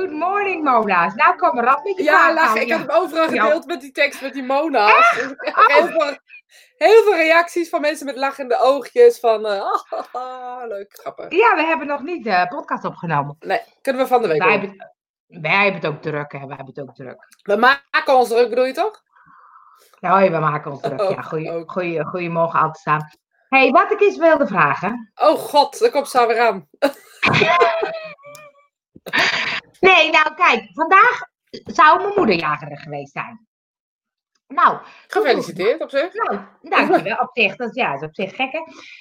Good morning, Mona's. Nou, kom maar op met je Ja, lach. Ik ja. heb hem overal gedeeld met die tekst met die Mona's. Dus ik heel, veel, heel veel reacties van mensen met lachende oogjes. Van, eh, ah, leuk, grappig. Ja, we hebben nog niet de podcast opgenomen. Nee, kunnen we van de week Wij hebben, wij hebben het ook druk, hè. Wij hebben het ook druk. We maken ons druk, bedoel je toch? Nou, we maken ons druk. Ja, goeie, goeie, goeiemorgen altijd staan. hey, wat ik eens wilde vragen. Oh god, daar komt ze weer aan. Nee, nou kijk, vandaag zou mijn moeder jager geweest zijn. Nou, Gefeliciteerd op zich. Nou, dankjewel. Op zich, dat is, ja, dat is op zich gek, hè?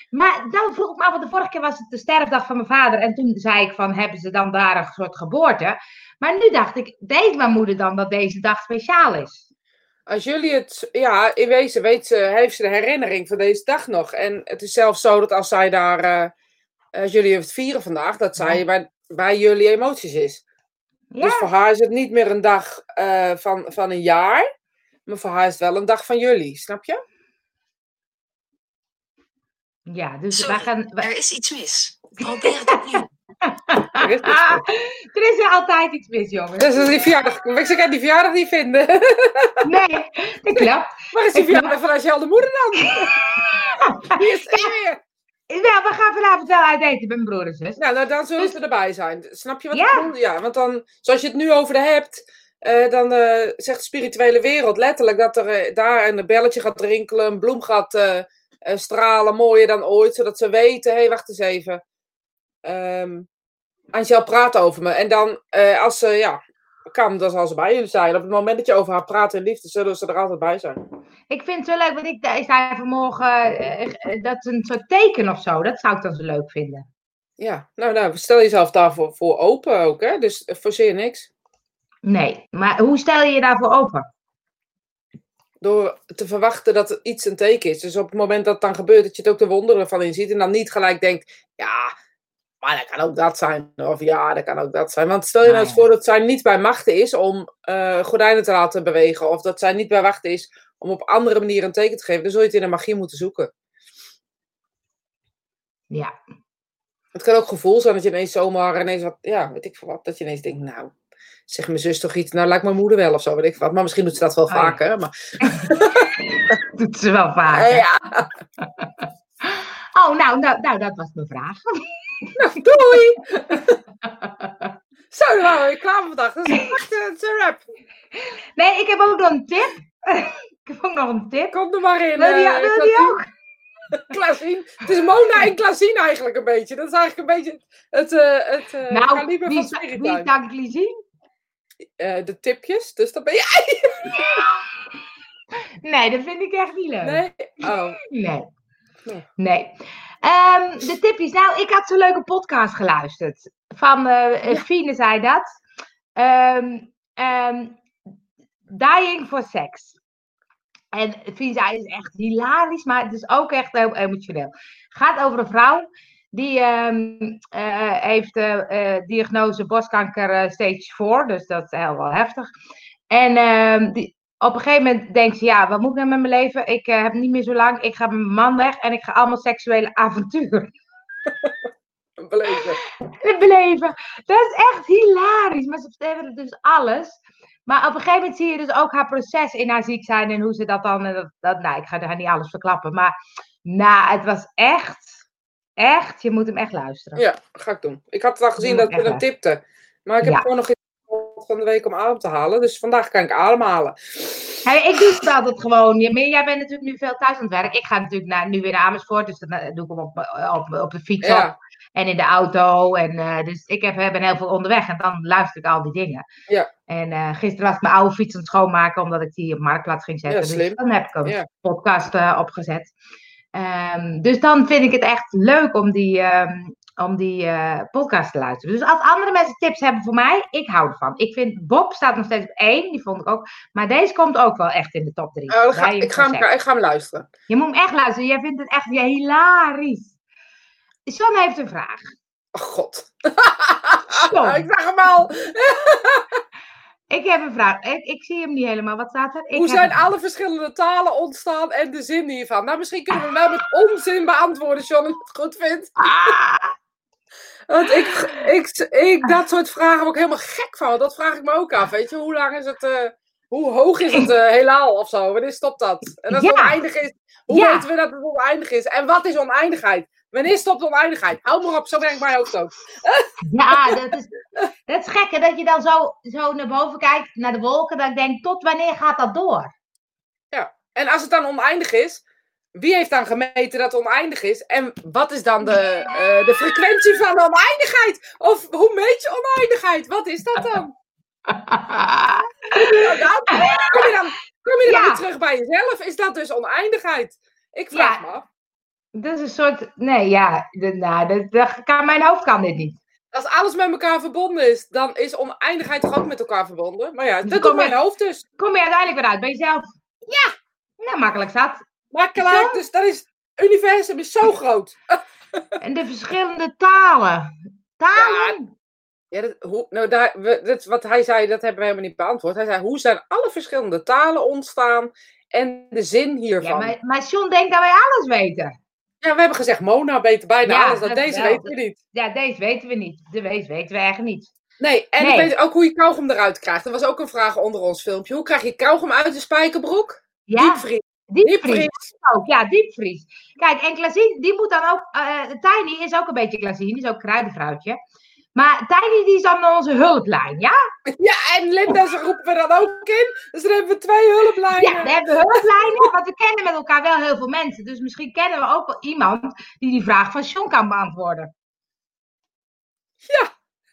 Maar dan vroeg ik me af, want de vorige keer was het de sterfdag van mijn vader. En toen zei ik van, hebben ze dan daar een soort geboorte? Maar nu dacht ik, weet mijn moeder dan dat deze dag speciaal is? Als jullie het, ja, in wezen weet ze, heeft ze de herinnering van deze dag nog. En het is zelfs zo dat als zij daar, eh, als jullie het vieren vandaag, dat zij bij, bij jullie emoties is. Ja, Dus voor haar is het niet meer een dag eh, van, van een jaar, maar voor haar is het wel een dag van jullie, snap je? ja dus Sorry, wij gaan... wij- Er is iets mis. Probeer het opnieuw. Er is, Ah, er is altijd iets mis, jongens. dus is die verjaardag. Ik kan die verjaardag niet vinden. Nee, dat klopt. Waar is die verjaardag van als je al de moeder dan? Wie is er weer? Ja, we gaan vanavond wel uit eten met mijn broer en zus. Nou, nou, dan zullen ze erbij zijn. Snap je wat Ja. ik bedoel? Ja, want dan, zoals je het nu over de hebt, eh, dan eh, zegt de spirituele wereld letterlijk dat er eh, daar een belletje gaat rinkelen, een bloem gaat stralen, mooier dan ooit, zodat ze weten, hé, hey, wacht eens even. Ehm Angel praat over me. En dan, als ze, ja, kan, dan zal ze bij jullie zijn. Op het moment dat je over haar praat in liefde, zullen ze er altijd bij zijn. Ik vind het zo leuk, want ik ik zei vanmorgen, eh, eh, dat is een soort teken of zo. Dat zou ik dan zo leuk vinden. Ja, nou, nou, stel jezelf daarvoor voor open ook, hè. Dus eh, forceer niks. Nee, maar hoe stel je je daarvoor open? Door te verwachten dat iets een teken is. Dus op het moment dat het dan gebeurt, dat je het ook de wonderen van inziet. En dan niet gelijk denkt, ja, maar dat kan ook dat zijn. Of ja, dat kan ook dat zijn. Want stel je nou eens voor dat zij niet bij machten is om eh, gordijnen te laten bewegen. Of dat zij niet bij machten is om op andere manieren een teken te geven. Dan zul je het in de magie moeten zoeken. Ja, Het kan ook gevoel zijn dat je ineens zomaar ineens wat, ja, weet ik veel wat. Dat je ineens denkt, nou, zeg mijn zus toch iets. Nou, lijkt mijn moeder wel of zo, weet ik wat. Maar misschien doet ze dat wel Oh ja. vaker. Maar, doet ze wel vaak. Eh, ja, Oh, nou, nou, nou, dat was mijn vraag. doei! Zo, dan waren we klaar voor vandaag. Dat is een wrap. Nee, ik heb ook nog een tip. ik heb ook nog een tip. Kom er maar in. Wil je, eh, wil je ook? Klasien. Het is Mona en Klasien eigenlijk een beetje. Dat is eigenlijk een beetje het, eh het eh Nou, kaliber wie van wie Spirituin. Dankly zien? Eh, de tipjes, dus dat ben jij. Nee, dat vind ik echt niet leuk. Nee? Oh. Nee. Nee. Nee. Ehm, de tipjes. Nou, ik had zo'n leuke podcast geluisterd. Van Fine zei dat. Ehm, ehm, Dying for Sex. En Fine zei is echt hilarisch, maar het is ook echt heel emotioneel. gaat over een vrouw die eh, heeft eh, diagnose borstkanker stage 4. Dus dat is heel wel heftig. En die, op een gegeven moment denkt ze, ja, wat moet ik nou met mijn leven? Ik eh, heb niet meer zo lang. Ik ga met mijn man weg en ik ga allemaal seksuele avonturen Beleven. beleven. Dat is echt hilarisch. Maar ze vertellen dus alles. Maar op een gegeven moment zie je dus ook haar proces in haar ziek zijn en hoe ze dat dan. en Dat, dat, nou, ik ga daar niet alles verklappen. Maar nou, het was echt, echt, je moet hem echt luisteren. Ja, ga ik doen. Ik had het al gezien dat je hem tipte. Maar ik heb Ja. gewoon nog geen van de week om adem te halen. Dus vandaag kan ik ademhalen. Hey, ik doe het altijd gewoon. Jij bent natuurlijk nu veel thuis aan het werk. Ik ga natuurlijk naar, nu weer naar Amersfoort. Dus dan eh, doe ik hem op, op, op de fiets op. En in de auto. En, eh, dus ik heb, ben heel veel onderweg. En dan luister ik al die dingen. Ja. En eh, gisteren was ik mijn oude fiets aan het schoonmaken. Omdat ik die op Marktplaats ging zetten. Ja, dus dan heb ik een Ja. podcast eh, opgezet. Ehm, dus dan vind ik het echt leuk om die, ehm, om die eh, podcast te luisteren. Dus als andere mensen tips hebben voor mij, ik hou ervan. Ik vind Bob staat nog steeds op één. Die vond ik ook. Maar deze komt ook wel echt in de top drie. Oh, ga, ik, ga hem, ik ga hem luisteren. Je moet hem echt luisteren. Jij vindt het echt ja, hilarisch. John heeft een vraag. Oh, god. John, ik zag hem al. ik heb een vraag. Ik, ik zie hem niet helemaal. Wat staat er? Ik Hoe zijn alle verschillende talen ontstaan en de zin hiervan? Nou, misschien kunnen we hem wel met onzin beantwoorden, John, als je het goed vindt. Ah, Want ik, ik, ik, dat soort vragen word ik helemaal gek van. Dat vraag ik me ook af. Weet je, hoe lang is het, eh, hoe hoog is het eh, heelal of zo? Wanneer stopt dat? En als het Ja. oneindig is, hoe Ja. weten we dat het oneindig is? En wat is oneindigheid? Wanneer stopt oneindigheid? Hou maar op, zo werkt mijn hoofd ook. Ja, dat is, dat is gek. hè, Dat je dan zo, zo naar boven kijkt, naar de wolken. Dat ik denk, tot wanneer gaat dat door? En als het dan oneindig is, wie heeft dan gemeten dat oneindig is? En wat is dan de, eh, de frequentie van de oneindigheid? Of hoe meet je oneindigheid? Wat is dat dan? Nou, dan kom je dan, kom je dan Ja. weer terug bij jezelf? Is dat dus oneindigheid? Ik vraag Ja. me af. Dat is een soort. Nee, ja. de- nou, dat, dat kan, mijn hoofd kan dit niet. Als alles met elkaar verbonden is, dan is oneindigheid toch ook met elkaar verbonden? Maar ja, Dus dat doet je- mijn hoofd dus. Kom je uiteindelijk weer uit bij jezelf? Ja. Nou, makkelijk zat. Maar gelijk, dus dat is, het universum is zo groot. En de verschillende talen. Talen? Ja, dat, hoe, nou, daar, we, dat, wat hij zei, dat hebben we helemaal niet beantwoord. Hij zei, hoe zijn alle verschillende talen ontstaan en de zin Ja, hiervan? maar, maar John denkt dat wij alles weten. Ja, we hebben gezegd Mona beter bijna Ja, alles. Dat dat deze wel. weten we niet. Ja, deze weten we niet. De deze weten we eigenlijk niet. Nee, en Nee. ik weet ook hoe je kauwgom eruit krijgt. Er was ook een vraag onder ons filmpje. Hoe krijg je kauwgom uit de spijkerbroek? Ja, Diepvries. Diepvries. Diepvries. Ook, ja, diepvries. Kijk, en Glazine, die moet dan ook... eh Tiny is ook een beetje Glazine, die is ook kruidenvrouwtje. Maar Tiny, die is dan onze hulplijn, ja? Ja, en Linda, ze roepen we dan ook in. Dus dan hebben we twee hulplijnen. Ja, we hebben hulplijnen, want we kennen met elkaar wel heel veel mensen. Dus misschien kennen we ook wel iemand die die vraag van John kan beantwoorden.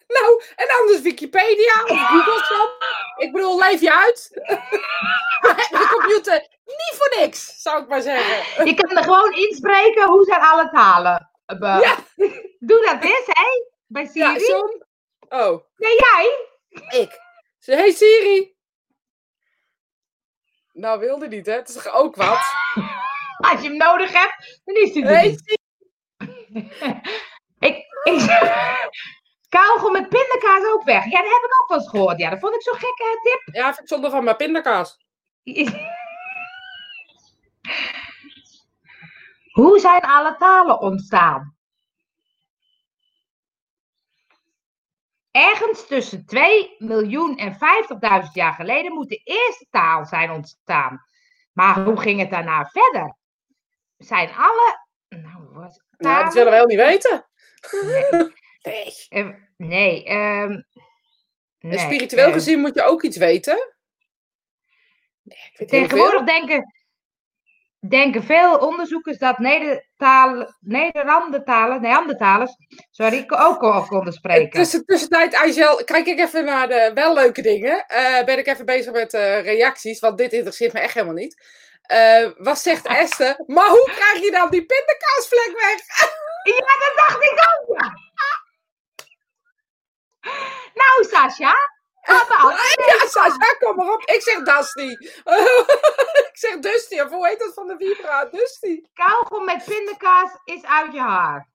Nou, en anders Wikipedia of Google zo. Ik bedoel, leef je uit. de computer, niet voor niks, zou ik maar zeggen. Je kan er gewoon inspreken, hoe zijn alle talen? Eh, Ja. Doe dat eens, hè? Bij Siri. Ja. Oh, Nee, jij? ik. Ze, hey Siri. Nou, wilde niet, hè? Het is toch ook wat? Als je hem nodig hebt, dan is hij er Hey. Siri. Ik, ik, kauwgom met pindakaas ook weg. Ja, dat heb ik ook wel eens gehoord. Ja, dat vond ik zo'n gekke tip. Ja, vind ik zonde van mijn pindakaas. Hoe zijn alle talen ontstaan? Ergens tussen 2 miljoen en 50.000 jaar geleden moet de eerste taal zijn ontstaan. Maar hoe ging het daarna verder? Zijn alle. Nou, wat, Nou, dat willen we wel niet weten. Nee. Nee. eh, nee, ehm, En nee, spiritueel eh, gezien moet je ook iets weten. Nee, ik weet. Tegenwoordig denken, denken veel onderzoekers dat Nedertaal, Nederlandetalen, Neandertalers, sorry, ook al konden spreken. Tussen, tussentijd, Angel, kijk ik even naar de wel leuke dingen. Eh, ben ik even bezig met eh, reacties, want dit interesseert me echt helemaal niet. Eh, wat zegt Esther? Maar hoe krijg je dan die pindakaasvlek weg? Ja, dat dacht ik ook. Nou, Sascha, Ja, Sascha, kom maar op. Ik zeg Dusty. ik zeg Dusty, of hoe heet dat van de Vibra? Dusty. kauwgom met pindakaas is uit je haar.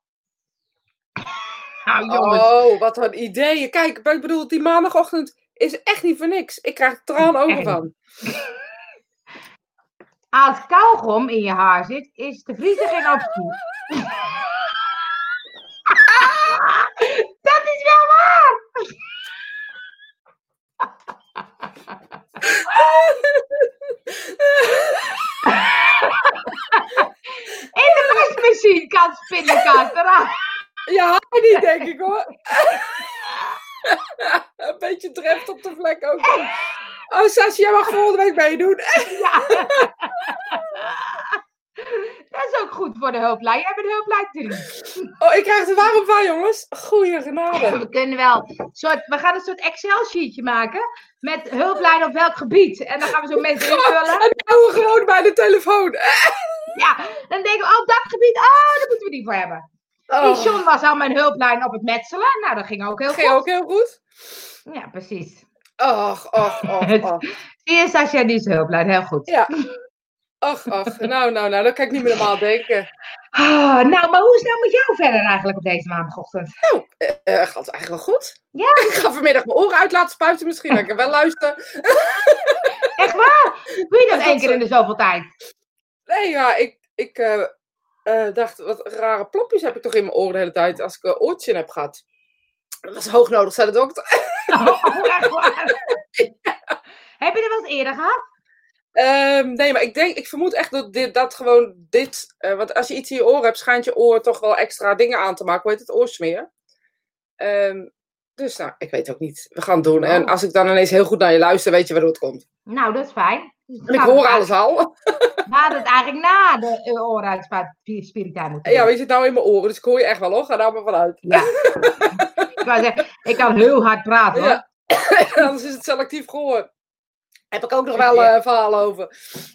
Nou, jongens. Oh, wat een ideeën. Kijk, ik bedoel, die maandagochtend is echt niet voor niks. Ik krijg er traanogen Echt van. Als kauwgom in je haar zit, is de vriezer geen optie. Dat is wel waar. In de wasmachine kan pindakaas eraan. Ja, niet denk ik hoor. een beetje drept op de vlek ook. Oh, jij mag volgende week meedoen. Ja. Dat is ook goed voor de hulplijn. Jij bent hulplijn 3. Oh, ik krijg er warm van, jongens. Goeie genade. We kunnen wel. Soort, we gaan een soort Excel-sheetje maken. Met hulplijn op welk gebied. En dan gaan we zo mensen invullen. En we gewoon bij de telefoon. Ja, dan denken we, oh, dat gebied. Oh, daar moeten we die voor hebben. Die Oh, John was al mijn hulplijn op het metselen. Nou, dat ging ook heel ging goed. ook heel goed. Ja, precies. Och, och, och, och. Zie je, Sascha, die is hulplijn. Heel goed. Ja. Och, och. Nou, nou, nou, dat kan ik niet meer normaal denken. Ah, nou, maar hoe is het nou met jou verder eigenlijk op deze maandagochtend? Nou, eh, gaat het eigenlijk wel goed. Ja. Ik ga vanmiddag mijn oren uit laten spuiten misschien. Dat ik wel luister. Echt waar? Doe je dat één keer in de zoveel tijd? Nee, ja, ik, ik eh, dacht, wat rare plopjes heb ik toch in mijn oren de hele tijd als ik een oortje heb gehad. Dat was hoog nodig, zei de dokter. Oh, echt waar? Heb je dat wel eens eerder gehad? Ehm, nee, maar ik denk, ik vermoed echt dat dit, dat gewoon dit, eh, want als je iets in je oor hebt, schijnt je oor toch wel extra dingen aan te maken. Hoe heet het? Oorsmeer. Ehm, dus nou, ik weet ook niet. We gaan het doen. En Oh. als ik dan ineens heel goed naar je luister, weet je waardoor het komt. Nou, dat is fijn. Dus ik we hoor alles al. We hadden het eigenlijk na de uh, oren spiritueel moeten Ja, maar je zit nou in mijn oren, dus ik hoor je echt wel hoor. Ga daar maar vanuit. Ja. ik, zeggen, ik kan heel hard praten hoor. Ja. Anders is het selectief gehoor. Heb ik ook nog wel eh verhalen over.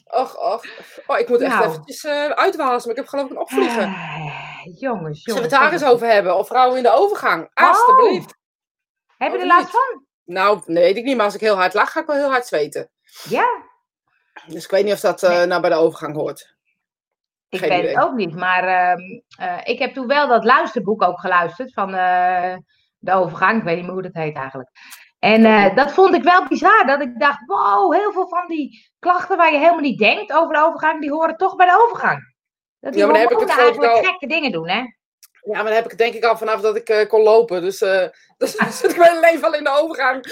Och, och. Oh, ik moet echt Nou. eventjes eh uitwasemen. Ik heb geloof ik een opvliegen. Eh, jongens, jongens. Zullen we het daar eens jongens. over hebben? Of vrouwen in de overgang? Oh. Alsjeblieft. Heb je er last van? Nou, nee, weet ik niet. Maar als ik heel hard lach, ga ik wel heel hard zweten. Ja, Dus ik weet niet of dat Nee. nou bij de overgang hoort. ik Geen weet idee. het ook niet. Maar ehm, eh, ik heb toen wel dat luisterboek ook geluisterd van de overgang. Ik weet niet meer hoe dat heet eigenlijk. En eh, dat vond ik wel bizar. Dat ik dacht, wow, heel veel van die klachten waar je helemaal niet denkt over de overgang, die horen toch bij de overgang. Dat die Ja, maar dan heb ik het eigenlijk al- gekke dingen doen, hè? Ja, maar dan heb ik het denk ik al vanaf dat ik eh, kon lopen. Dus, eh dus zit ik mijn leven al in de overgang.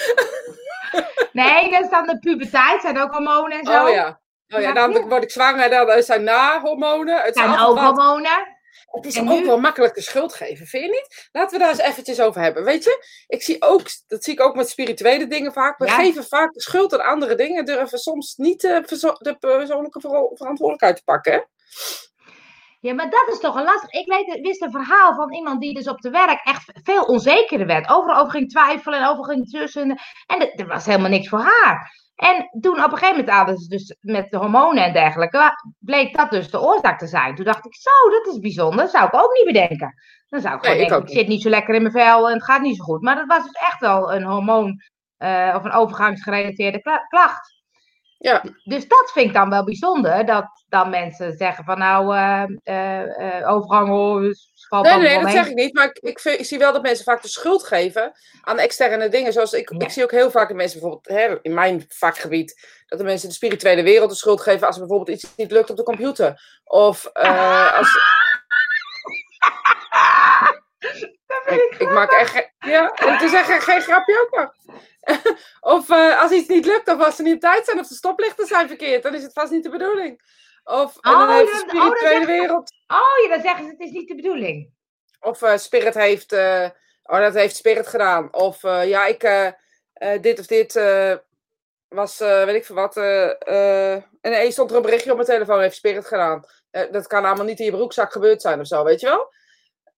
Nee, dat is dan de puberteit, zijn ook hormonen en zo. Oh ja. Oh ja, dan word ik zwanger, dan eh, zijn na-hormonen. Het, zijn ook hormonen. Het is ook wel makkelijk de schuld geven, vind je niet? Laten we daar eens eventjes over hebben. Weet je, ik zie ook, dat zie ik ook met spirituele dingen vaak. We Ja. geven vaak de schuld aan andere dingen, durven soms niet verzo- de persoonlijke ver- verantwoordelijkheid te pakken. hè? Ja, maar dat is toch een lastig. Ik weet, wist een verhaal van iemand die dus op de werk echt veel onzekerder werd. Overal over ging twijfelen en over ging tussen. En er was helemaal niks voor haar. En toen op een gegeven moment hadden ze dus met de hormonen en dergelijke, bleek dat dus de oorzaak te zijn. Toen dacht ik, zo, dat is bijzonder. zou ik ook niet bedenken. Dan zou ik Nee, gewoon ik denken, ik zit niet zo lekker in mijn vel en het gaat niet zo goed. Maar dat was dus echt wel een hormoon eh, of een overgangsgerelateerde kla- klacht. Ja. Dus dat vind ik dan wel bijzonder, dat dan mensen zeggen van nou, eh, overgang, oh, dus Nee, nee, dat zeg ik niet. Maar ik, ik, vind- ik zie wel dat mensen vaak de schuld geven aan externe dingen. Zoals ik, Ja. ik zie ook heel vaak in mensen, bijvoorbeeld hè, in mijn vakgebied, dat de mensen de spirituele wereld de schuld geven als er bijvoorbeeld iets niet lukt op de computer. Of eh, als. Ik, ik maak echt. Ja, het is echt geen- geen grapje ook nog. of eh, als iets niet lukt, of als ze niet op tijd zijn, of de stoplichten zijn verkeerd, dan is het vast niet de bedoeling. Of en dan Oh, heeft de oh, spirituele wereld. Oh ja, dan zeggen ze het is niet de bedoeling. Of eh, Spirit heeft, eh, oh, dat heeft Spirit gedaan. Of eh, ja, ik, dit of dit was, weet ik veel wat. en ineens stond er een berichtje op mijn telefoon, heeft Spirit gedaan. Dat kan allemaal niet in je broekzak gebeurd zijn of zo, weet je wel?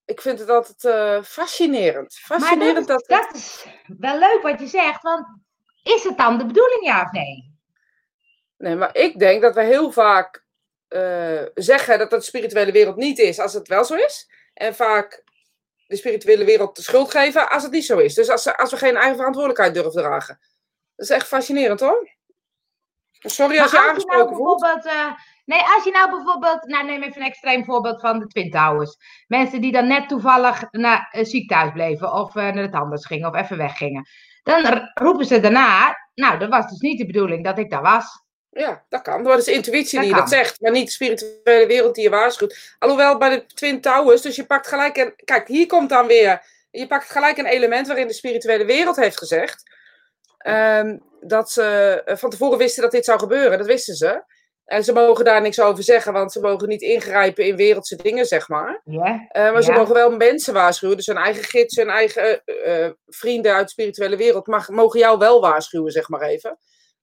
Ik vind het altijd fascinerend. Fascinerend dat, dat, dat is wel leuk wat je zegt, want is het dan de bedoeling ja of nee? Nee, maar ik denk dat we heel vaak eh, zeggen dat het de spirituele wereld niet is als het wel zo is. En vaak de spirituele wereld de schuld geven als het niet zo is. Dus als, als we geen eigen verantwoordelijkheid durven dragen. Dat is echt fascinerend hoor. Sorry als je Maar als je nou aangesproken bijvoorbeeld, eh, nee, als je nou bijvoorbeeld, nou neem even een extreem voorbeeld van de Twin Towers. Mensen die dan net toevallig naar een ziekenhuis bleven of eh, naar de tandarts gingen of even weggingen. Dan roepen ze daarna, nou dat was dus niet de bedoeling dat ik daar was. Ja, dat kan. Dat is intuïtie Dat die dat zegt. Maar niet de spirituele wereld die je waarschuwt. Alhoewel bij de Twin Towers, dus je pakt gelijk een... Kijk, hier komt dan weer... Je pakt gelijk een element waarin de spirituele wereld heeft gezegd... ehm, dat ze eh, van tevoren wisten dat dit zou gebeuren. Dat wisten ze. En ze mogen daar niks over zeggen, want ze mogen niet ingrijpen in wereldse dingen, zeg maar. Eh, maar ze mogen wel mensen waarschuwen. Dus hun eigen gids, hun eigen eh, vrienden uit de spirituele wereld mag, mogen jou wel waarschuwen, zeg maar even.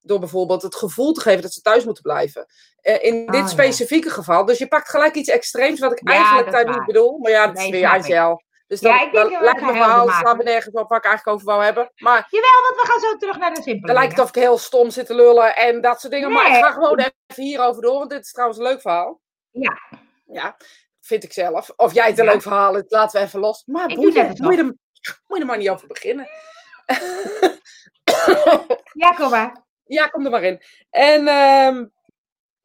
Door bijvoorbeeld het gevoel te geven dat ze thuis moeten blijven. Eh, in dit Oh, ja. specifieke geval. Dus je pakt gelijk iets extreems wat ik Ja, eigenlijk dat daar niet bedoel. Maar ja, dat Nee, is weer ik. Angel. Dus Ja, dan, ik denk dan dat lijkt het verhaal, slaan we nergens op waar ik eigenlijk over wou hebben. Maar jawel, want we gaan zo terug naar de simpele dan lijkt het of ik heel stom zit te lullen en dat soort dingen. Maar ik ga gewoon even hierover door, want dit is trouwens een leuk verhaal. Ja. Ja, vind ik zelf. Of jij het een Ja. leuk verhaal is, laten we even los. Maar Ik boeien, alsof. moet je, er, moet je er maar niet over beginnen. Ja, kom maar. Ja, kom er maar in. En ehm,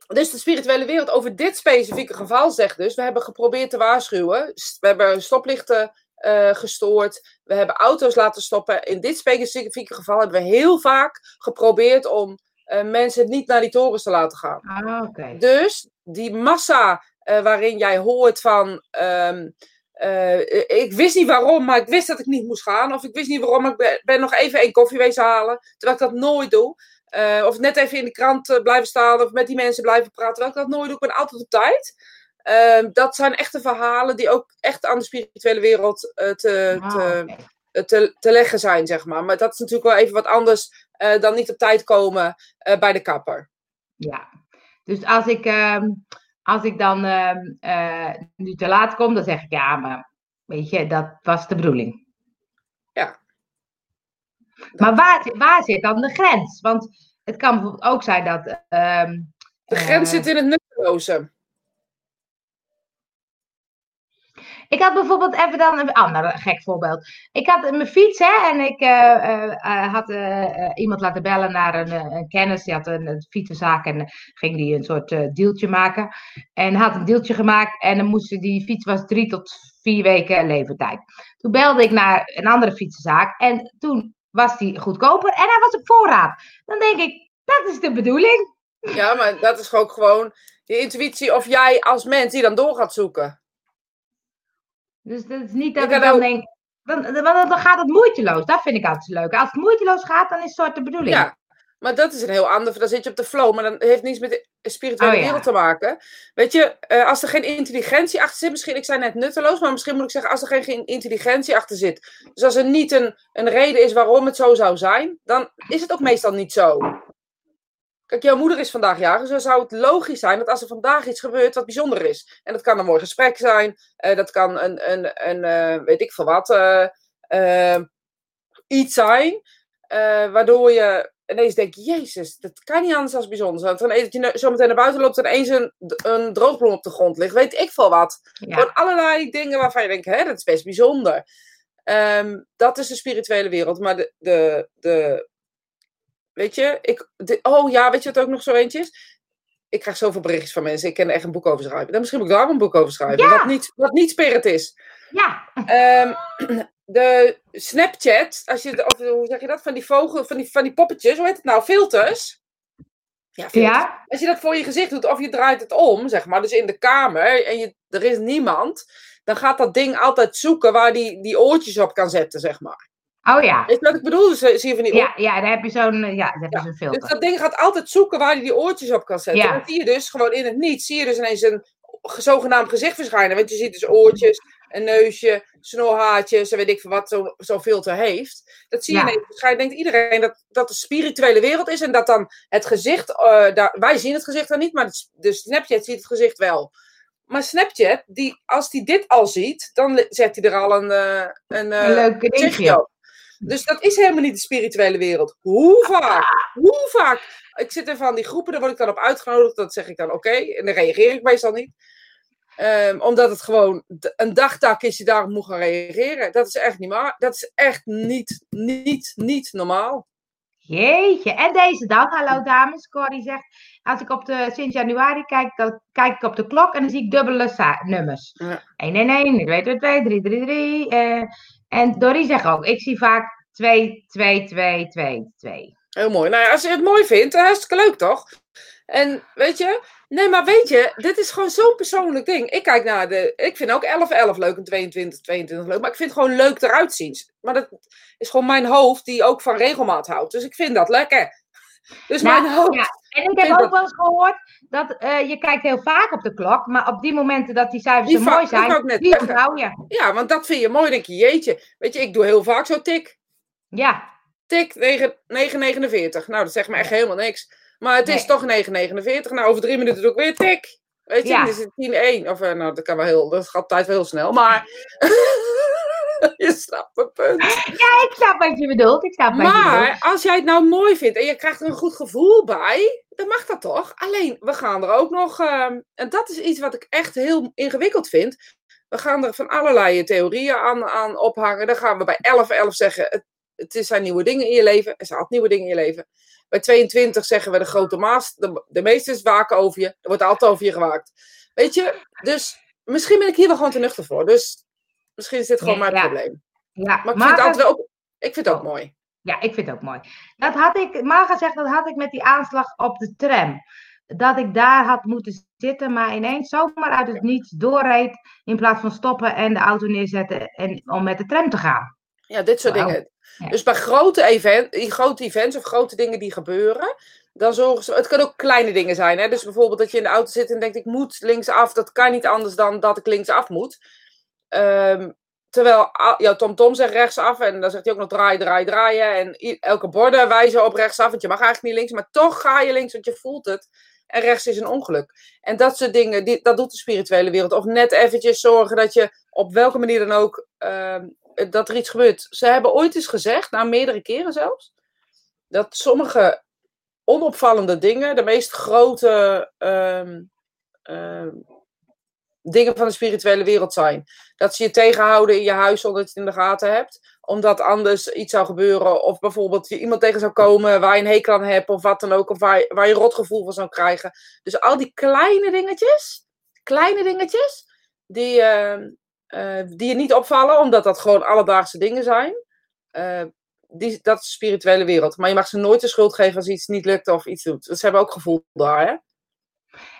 dus de spirituele wereld over dit specifieke geval zegt dus, we hebben geprobeerd te waarschuwen. We hebben stoplichten eh, gestoord. We hebben auto's laten stoppen. In dit specifieke geval hebben we heel vaak geprobeerd om eh, mensen niet naar die torens te laten gaan. Ah, oké. Dus die massa eh, waarin jij hoort van. ehm, eh, ik wist niet waarom, maar ik wist dat ik niet moest gaan. Of ik wist niet waarom, maar ik ben, ben nog even een koffie wezen halen. Terwijl ik dat nooit doe. Eh, of net even in de krant eh, blijven staan of met die mensen blijven praten. Terwijl ik dat nooit doe. Ik ben altijd op tijd. Ehm, dat zijn echte verhalen die ook echt aan de spirituele wereld eh, te, Ah, te, te, te leggen zijn, zeg maar. Maar dat is natuurlijk wel even wat anders dan niet op tijd komen bij de kapper. Ja, dus als ik, ehm, als ik dan ehm, eh, nu te laat kom, dan zeg ik ja, maar weet je, dat was de bedoeling. Maar waar, zit- waar zit dan de grens? Want het kan bijvoorbeeld ook zijn dat. ehm, De grens eh, zit in het nutteloze. Ik had bijvoorbeeld even dan een ander gek voorbeeld. Ik had mijn fiets hè, en ik eh, eh, had iemand laten bellen naar een, een kennis. Die had een, een fietsenzaak en ging die een soort deeltje maken. En had een deeltje gemaakt en dan moesten die fiets was drie tot vier weken levertijd. Toen belde ik naar een andere fietsenzaak en toen was die goedkoper en hij was op voorraad. Dan denk ik, dat is de bedoeling. Ja, maar dat is ook gewoon je intuïtie of jij als mens die dan door gaat zoeken. Dus dat is niet dat Ik dan ook- denk, dan, dan, dan gaat het moeiteloos. Dat vind ik altijd leuk. Als het moeiteloos gaat, dan is het soort de bedoeling. Ja, maar dat is een heel ander. Dan zit je op de flow, maar dan heeft niets met de spirituele Oh, ja. wereld te maken. Weet je, eh, als er geen intelligentie achter zit, misschien, ik zei net nutteloos, maar misschien moet ik zeggen, als er geen, intelligentie achter zit. Dus als er niet een, een reden is waarom het zo zou zijn, dan is het ook meestal niet zo. Kijk, jouw moeder is vandaag jarig, dus dan zou het logisch zijn dat als er vandaag iets gebeurt wat bijzonder is. En dat kan een mooi gesprek zijn, eh, dat kan een, een, een eh, weet ik veel wat, iets zijn, waardoor je ineens denkt, jezus, dat kan niet anders dan bijzonder dan dat je zo meteen naar buiten loopt en ineens een, een droogbloem op de grond ligt, weet ik veel wat. Ja. Gewoon allerlei dingen waarvan je denkt, hè, dat is best bijzonder. Ehm, dat is de spirituele wereld. Maar de, de, de weet je, ik, de- oh ja, weet je wat ook nog zo eentje is? Ik krijg zoveel berichtjes van mensen. Ik kan er echt een boek over schrijven. Dan misschien moet ik daar een boek over schrijven. Ja. Wat, niet, wat niet spirit is. ja, Ehm, de Snapchat, als je, de- of hoe zeg je dat? Van die vogel, van die, van die poppetjes, hoe heet het nou? Filters. Ja, filters. ja, Als je dat voor je gezicht doet, of je draait het om, zeg maar, dus in de kamer en je, er is niemand, dan gaat dat ding altijd zoeken waar die, die oortjes op kan zetten, zeg maar. oh ja. Je wat ik bedoel? Dus, eh, zie je van die Ja, ja, daar heb je zo'n eh, ja, daar heb je zo'n Dus filter. dat ding gaat altijd zoeken waar hij die oortjes op kan zetten. Ja. En dan zie je dus gewoon in het niet, zie je dus ineens een zogenaamd gezicht verschijnen. Want je ziet dus oortjes, een neusje, snorhaartjes en weet ik veel wat zo'n zo filter heeft. Dat zie je Ja. verschijnen. Denkt iedereen dat dat de spirituele wereld is en dat dan het gezicht, eh, daar, wij zien het gezicht dan niet, maar de, de Snapchat ziet het gezicht wel. Maar Snapchat, die, als die dit al ziet, dan zet hij er al een, eh, een, eh, Een leuk gezichtje dingetje. op. Dus dat is helemaal niet de spirituele wereld. Hoe vaak? Hoe vaak? Ik zit in van die groepen, daar word ik dan op uitgenodigd. Dat zeg ik dan oké. En dan reageer ik meestal niet. Ehm, omdat het gewoon een dagtak is, je daarop moet gaan reageren. Dat is echt niet maar. Dat is echt niet, niet, niet normaal. Jeetje, en deze dan, hallo dames, Corrie zegt, als ik op de, sinds januari kijk, dan kijk ik op de klok en dan zie ik dubbele nummers. Ja. 111, 2, 2, 2, 3, 3, 3. eh, en Dorrie zegt ook, ik zie vaak 2, 2, 2, 2, 2. Heel mooi. Nou ja, als je het mooi vindt, dan hartstikke leuk toch? En weet je, nee, maar weet je, dit is gewoon zo'n persoonlijk ding. Ik kijk naar de, ik vind ook 11, 11 leuk en 22, 22 leuk, maar ik vind het gewoon leuk eruit zien. Maar dat is gewoon mijn hoofd die ook van regelmaat houdt. Dus ik vind dat lekker. Dus Nou, mijn hoofd. ja, En ik heb ook wel eens gehoord dat eh, je kijkt heel vaak op de klok, maar op die momenten dat die cijfers Die zo mooi zijn, net die onthoud je. Ja, want dat vind je mooi. denk je, jeetje. Weet je, ik doe heel vaak zo tik. Ja, Tik 9 9,49. Nou, dat zegt me echt helemaal niks. Maar het is Nee. toch 9,49. Nou, over drie minuten doe ik weer tik. Weet je, Ja. dan is het 10-1. Of, eh, nou, dat kan wel heel, dat gaat tijd wel heel snel. Maar, je snapt het punt. ik snap wat je bedoelt. Ik snap wat je bedoelt. Maar, als jij het nou mooi vindt en je krijgt er een goed gevoel bij, dan mag dat toch? Alleen, we gaan er ook nog, ehm, en dat is iets wat ik echt heel ingewikkeld vind. We gaan er van allerlei theorieën aan, aan ophangen. Dan gaan we bij 11-11 zeggen, het, het zijn nieuwe dingen in je leven. Er zijn altijd nieuwe dingen in je leven. Bij 22 zeggen we de grote maas, de, de meesters waken over je. Er wordt altijd over je gewaakt. Weet je, dus misschien ben ik hier wel gewoon te nuchter voor. Dus misschien is dit gewoon mijn ja. probleem. Ja, Maar ik vind het altijd wel ook, ik vind het ook Oh. mooi. Ja, ik vind het ook mooi. Dat had ik, Marga zegt, dat had ik met die aanslag op de tram. dat ik daar had moeten zitten, maar ineens zomaar uit het niets doorreed. In plaats van stoppen en de auto neerzetten en om met de tram te gaan. Ja, dit soort dingen. Ja. Dus bij grote, event, grote events of grote dingen die gebeuren, dan zorgen ze. Het kan ook kleine dingen zijn. Hè? Dus bijvoorbeeld dat je in de auto zit en denkt: ik moet linksaf. Dat kan niet anders dan dat ik linksaf moet. Ehm, terwijl jouw TomTom zegt rechtsaf en dan zegt hij ook nog draai, draai, draaien. En elke borden wijzen op rechtsaf, want je mag eigenlijk niet links, maar toch ga je links, want je voelt het. En rechts is een ongeluk. En dat soort dingen, die, dat doet de spirituele wereld. Of net eventjes zorgen dat je op welke manier dan ook, ehm, dat er iets gebeurt. Ze hebben ooit eens gezegd, nou meerdere keren zelfs, dat sommige onopvallende dingen, de meest grote ehm, ehm, dingen van de spirituele wereld zijn. Dat ze je tegenhouden in je huis zonder dat je het in de gaten hebt. Omdat anders iets zou gebeuren. Of bijvoorbeeld je iemand tegen zou komen waar je een hekel aan hebt. Of wat dan ook. Of waar, waar je rotgevoel van zou krijgen. Dus al die kleine dingetjes. Kleine dingetjes. Die, ehm, eh, die je niet opvallen. Omdat dat gewoon alledaagse dingen zijn. eh, die, dat is de spirituele wereld. Maar je mag ze nooit de schuld geven als iets niet lukt of iets doet. Ze hebben ook gevoel daar, hè?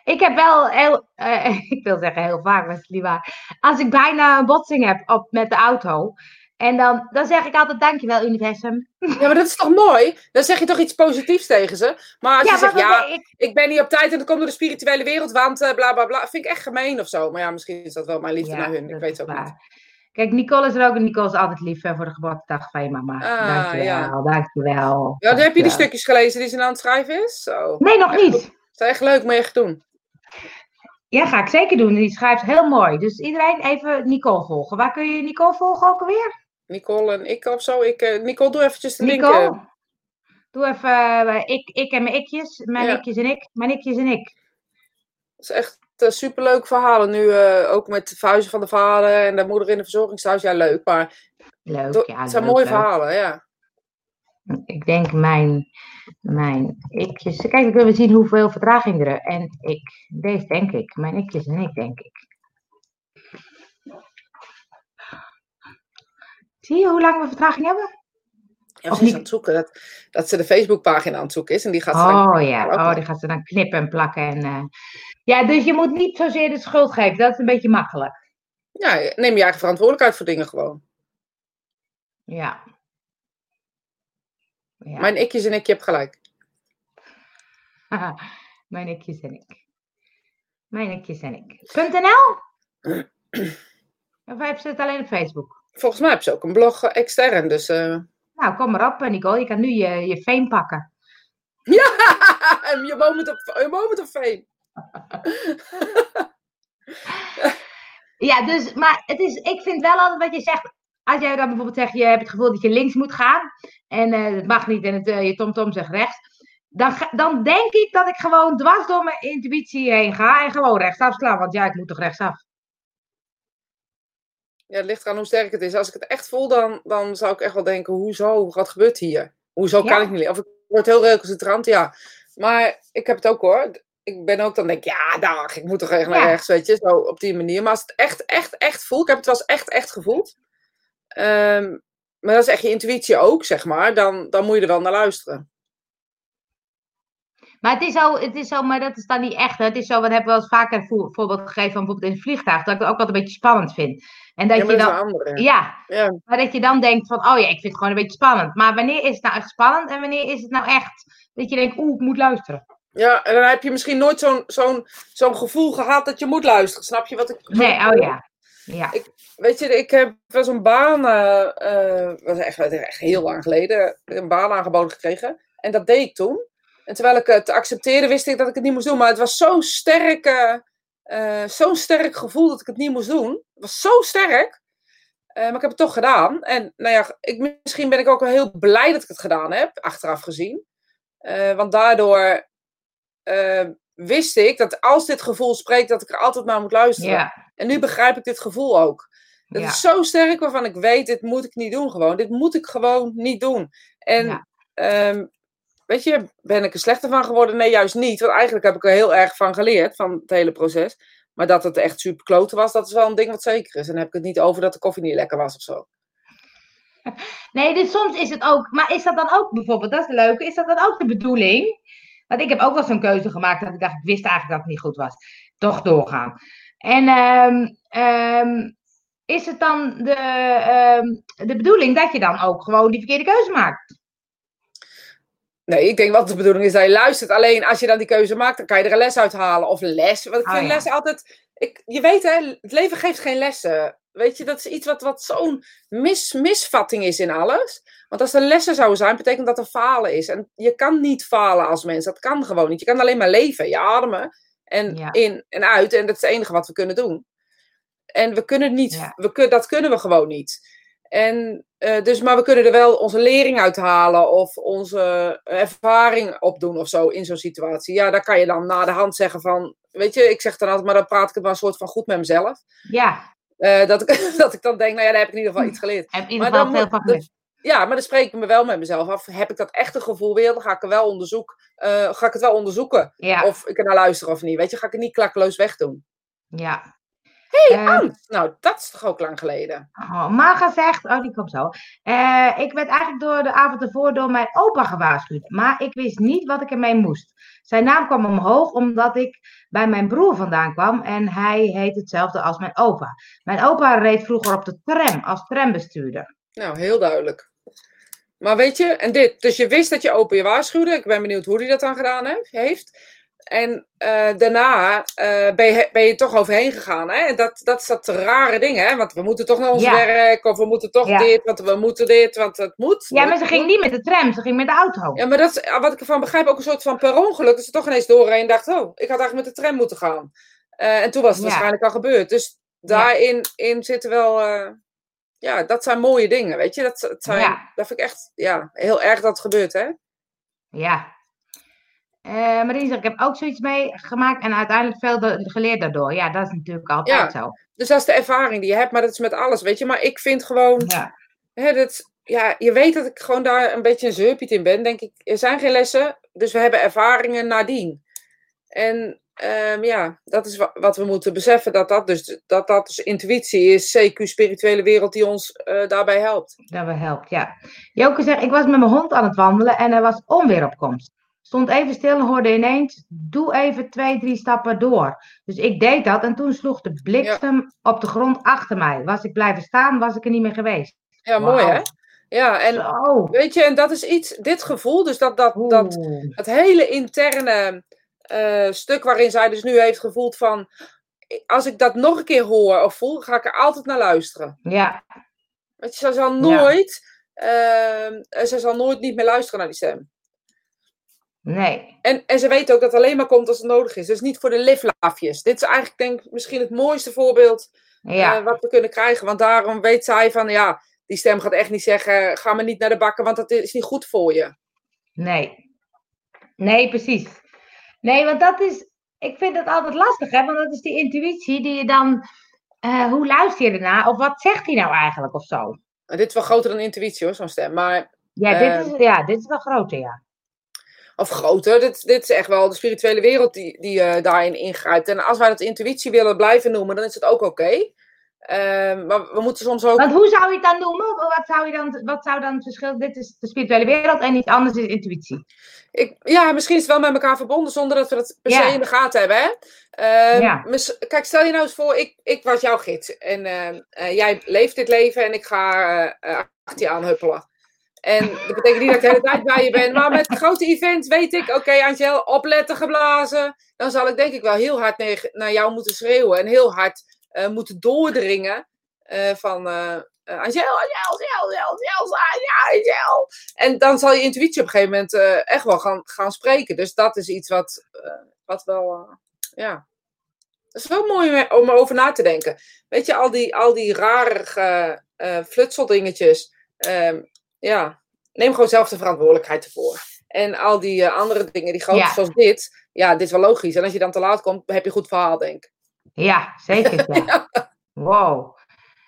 Ik heb wel heel, eh, ik wil zeggen heel vaak, maar het niet waar. Als ik bijna een botsing heb op, met de auto. En dan, dan zeg ik altijd dankjewel universum. Ja, maar dat is toch mooi? Dan zeg je toch iets positiefs tegen ze? Maar als je maar zegt, ja, ik, ik ben niet op tijd en dat komt door de spirituele wereld, want eh, bla bla bla. Vind ik echt gemeen of zo. Maar ja, misschien is dat wel mijn liefde Ja, naar hun. Ik weet het ook niet. Kijk, Nicole is er ook. En Nicole is altijd lief hè, voor de geboortedag van je mama. Ah, dankjewel, ja. dankjewel. Ja, heb je die stukjes gelezen die ze aan het schrijven is? Zo. Nee, nog Echt niet. Dat is echt leuk, moet je echt doen. Ja, ga ik zeker doen. Die schrijft heel mooi. Dus iedereen even Nicole volgen. Waar kun je Nicole volgen ook alweer? Nicole en ik of zo. Ik, eh, Nicole, doe eventjes de link. eh. Nicole? Doe even eh, ik, ik en mijn ikjes. Mijn Ja. ikjes en ik. Mijn ikjes en ik. Dat is echt superleuk verhalen nu. ook met het verhuizen van de vader en de moeder in de verzorgingshuis. Ja, leuk. Maar Leuk, ja. het zijn leuk, mooie leuk. verhalen, ja. Ik denk mijn, mijn ikjes. Kijk, dan kunnen we zien hoeveel vertraging er En ik. Deze denk ik. Mijn ikjes en ik, denk ik. Zie je hoe lang we vertraging hebben? Ja, Of ze is niet? aan het zoeken dat, dat ze de Facebookpagina aan het zoeken is. En die gaat ze dan Oh ja, plakken. oh, die gaat ze dan knippen en plakken. En, eh, Ja, dus je moet niet zozeer de schuld geven. Dat is een beetje makkelijk. Ja, neem je eigen verantwoordelijkheid voor dingen gewoon. Ja. ja. Mijn ikjes en ik, je hebt gelijk. Mijn ikjes en ik. Mijn ikjes en ik. .nl? Of heb ze het alleen op Facebook? Volgens mij heb ze ook een blog eh, extern, dus... eh, Nou, kom maar op, Nicole. Je kan nu je, je fame pakken. Ja, je moment of, je moment of fame. Ja, dus, maar het is, ik vind wel altijd wat je zegt. Als jij dan bijvoorbeeld zegt, je hebt het gevoel dat je links moet gaan. En eh, het mag niet en het, eh, je tomtom zegt rechts. Dan, ga- dan denk ik dat ik gewoon dwars door mijn intuïtie heen ga. En gewoon rechtsaf slaan. Want ja, ik moet toch rechtsaf. Ja, het ligt eraan hoe sterk het is. Als ik het echt voel, dan, dan zou ik echt wel denken, hoezo? Wat gebeurt hier? Hoezo kan ik niet? Of ik word heel recalcitrant, ja. Maar ik heb het ook hoor. Ik ben ook dan denk ik, ja, dag, ik moet toch echt naar Ja. rechts, weet je. Zo op die manier. Maar als het echt, echt, echt voel, ik heb het wel eens echt, echt gevoeld. Ehm, maar dat is echt je intuïtie ook, zeg maar. Dan, dan moet je er wel naar luisteren. Maar het is zo, het is zo, maar dat is dan niet echt. hè. Het is zo, wat hebben we wel eens vaker een voor- voorbeeld gegeven van bijvoorbeeld in het vliegtuig. Dat ik het ook altijd een beetje spannend vind. En dat Ja, je dan, ja, Ja. maar dat je dan denkt van, oh ja, ik vind het gewoon een beetje spannend. Maar wanneer is het nou echt spannend en wanneer is het nou echt dat je denkt, oeh, ik moet luisteren. Ja, en dan heb je misschien nooit zo'n zo'n zo'n gevoel gehad dat je moet luisteren. Snap je wat ik Nee, ik oh ja. Ja. Weet je, ik heb wel zo'n baan, eh eh was echt, echt heel lang geleden, een baan aangeboden gekregen. En dat deed ik toen. En terwijl ik het accepteerde, wist ik dat ik het niet moest doen. Maar het was zo'n sterk, eh, eh, zo'n sterk gevoel dat ik het niet moest doen. Het was zo sterk. Eh, maar ik heb het toch gedaan. En nou ja, ik, misschien ben ik ook wel heel blij dat ik het gedaan heb, achteraf gezien. Eh, want daardoor wist ik dat als dit gevoel spreekt, dat ik er altijd naar moet luisteren. En nu begrijp ik dit gevoel ook. Dat Ja. is zo sterk waarvan ik weet, dit moet ik niet doen gewoon. Dit moet ik gewoon niet doen. En Ja. ehm, weet je, ben ik er slechter van geworden? Nee, juist niet. Want eigenlijk heb ik er heel erg van geleerd, van het hele proces. Maar dat het echt super kloten was, dat is wel een ding wat zeker is. En dan heb ik het niet over dat de koffie niet lekker was of zo. Nee, dus soms is het ook, maar is dat dan ook bijvoorbeeld, dat is het leuke, is dat dan ook de bedoeling? Want ik heb ook wel zo'n keuze gemaakt dat ik dacht, ik wist eigenlijk dat het niet goed was. Toch doorgaan. En ehm, ehm, is het dan de, ehm, de bedoeling dat je dan ook gewoon die verkeerde keuze maakt? Nee, ik denk wat de bedoeling is dat je luistert. Alleen als je dan die keuze maakt, dan kan je er een les uithalen. Of les. Want ik Oh, vind ja. les altijd. Ik, je weet hè, het leven geeft geen lessen. Weet je, dat is iets wat, wat zo'n mis, misvatting is in alles. Want als er lessen zouden zijn, betekent dat er falen is. En je kan niet falen als mens. Dat kan gewoon niet. Je kan alleen maar leven. Je ademen. En Ja. in en uit. En dat is het enige wat we kunnen doen. En we kunnen niet, Ja. we dat kunnen we gewoon niet. En, eh, dus, maar we kunnen er wel onze lering uithalen of onze ervaring opdoen of zo in zo'n situatie. Ja, daar kan je dan na de hand zeggen van, weet je, ik zeg dan altijd, maar dan praat ik het maar een soort van goed met mezelf. Ja, Eh, dat, ik, dat ik dan denk, nou ja, daar heb ik in ieder geval iets geleerd. heb in ieder geval dan veel moet- van geleerd. Ja, maar dan spreek ik me wel met mezelf af. Heb ik dat echte gevoel weer, dan ga ik, er wel onderzoek, eh, ga ik het wel onderzoeken. Ja, Of ik er naar luister of niet. Weet je, ga ik het niet klakkeloos wegdoen. ja. Hé, Eh, hey, Ans! Nou, dat is toch ook lang geleden? Oh, Marga zegt, oh die komt zo. Eh, ik werd eigenlijk door de avond ervoor door mijn opa gewaarschuwd, maar ik wist niet wat ik ermee moest. Zijn naam kwam omhoog omdat ik bij mijn broer vandaan kwam en hij heet hetzelfde als mijn opa. Mijn opa reed vroeger op de tram als trambestuurder. Nou, heel duidelijk. Maar weet je, en dit, dus je wist dat je opa je waarschuwde. Ik ben benieuwd hoe hij dat dan gedaan he- heeft. En eh, daarna eh, ben, je, ben je toch overheen gegaan. Hè? En dat, dat is dat rare ding, hè? Want we moeten toch naar ons Ja. werk, of we moeten toch Ja. dit, want we moeten dit, want het moet. Ja, maar ze ging niet met de tram, ze ging met de auto. Ja, maar dat is, wat ik ervan begrijp, ook een soort van per ongeluk. Dat ze toch ineens doorheen en dacht, oh, ik had eigenlijk met de tram moeten gaan. Eh, en toen was het Ja. waarschijnlijk al gebeurd. Dus daarin in zitten wel, eh, ja, dat zijn mooie dingen, weet je. Dat, dat, zijn, dat vind ik echt, ja, heel erg dat het gebeurt, hè. Ja. Marien zegt, ik heb ook zoiets meegemaakt en uiteindelijk veel geleerd daardoor. Ja, dat is natuurlijk altijd zo. Dus dat is de ervaring die je hebt, maar dat is met alles, weet je. Maar ik vind gewoon, Ja. hè, dat, ja, je weet dat ik gewoon daar een beetje een zeurpiet in ben, denk ik. Er zijn geen lessen, dus we hebben ervaringen nadien. En ehm, ja, dat is wa- wat we moeten beseffen, dat dat dus, dat dat dus intuïtie is, CQ, spirituele wereld, die ons eh, daarbij helpt. Dat wel helpt, ja. Joke zegt, ik was met mijn hond aan het wandelen en er was onweeropkomst. Stond even stil en hoorde ineens, doe even twee, drie stappen door. Dus ik deed dat en toen sloeg de bliksem op de grond achter mij. Was ik blijven staan, was ik er niet meer geweest. Ja, mooi hè? Ja, en Zo. weet je, en dat is iets, dit gevoel, dus dat, dat, dat, het hele interne eh, stuk waarin zij dus nu heeft gevoeld van, als ik dat nog een keer hoor of voel, ga ik er altijd naar luisteren. Ja, Want ze zal nooit, ehm, ze zal nooit niet meer luisteren naar die stem. Nee. En, en ze weet ook dat het alleen maar komt als het nodig is. Dus niet voor de liflaafjes. Dit is eigenlijk denk ik misschien het mooiste voorbeeld Ja, eh, wat we kunnen krijgen. Want daarom weet zij van, ja, die stem gaat echt niet zeggen, ga maar niet naar de bakken, want dat is niet goed voor je. nee. Nee, precies. Nee, want dat is, ik vind dat altijd lastig, hè? Want dat is die intuïtie die je dan, eh, hoe luister je ernaar? Of wat zegt hij nou eigenlijk of zo? Dit is wel groter dan intuïtie hoor, zo'n stem. Maar, Ja, Eh, dit is, ja, dit is wel groter, ja. Of groter, dit, dit is echt wel de spirituele wereld die, die eh, daarin ingrijpt. En als wij dat intuïtie willen blijven noemen, dan is het ook oké. Ehm, maar we moeten soms ook... Want hoe zou je het dan noemen? Wat zou, je dan, wat zou dan het verschil? Dit is de spirituele wereld en iets anders is intuïtie. Ik, ja, misschien is het wel met elkaar verbonden zonder dat we dat per se in de gaten hebben. Hè? Ehm, Ja. Kijk, stel je nou eens voor, ik, ik was jouw gids. En ehm, eh, jij leeft dit leven en ik ga eh, eh, achter je aanhuppelen. En dat betekent niet dat ik de hele tijd bij je ben. Maar met grote events weet ik, oké Angel, opletten geblazen. Dan zal ik denk ik wel heel hard naar, jou moeten schreeuwen. En heel hard eh, moeten doordringen eh, van... eh, Angel, Angel, Angel, Angel, Angel. En dan zal je intuïtie op een gegeven moment echt wel gaan, gaan spreken. Dus dat is iets wat, wat wel, ja. Dat is wel mooi om- over na te denken. Weet je, al die, al die rare flutseldingetjes. ehm, ja, neem gewoon zelf de verantwoordelijkheid ervoor. En al die eh, andere dingen, die grote Ja. zoals dit. Ja, dit is wel logisch. En als je dan te laat komt, heb je een goed verhaal, denk ik. Ja, zeker. Ja. Wow.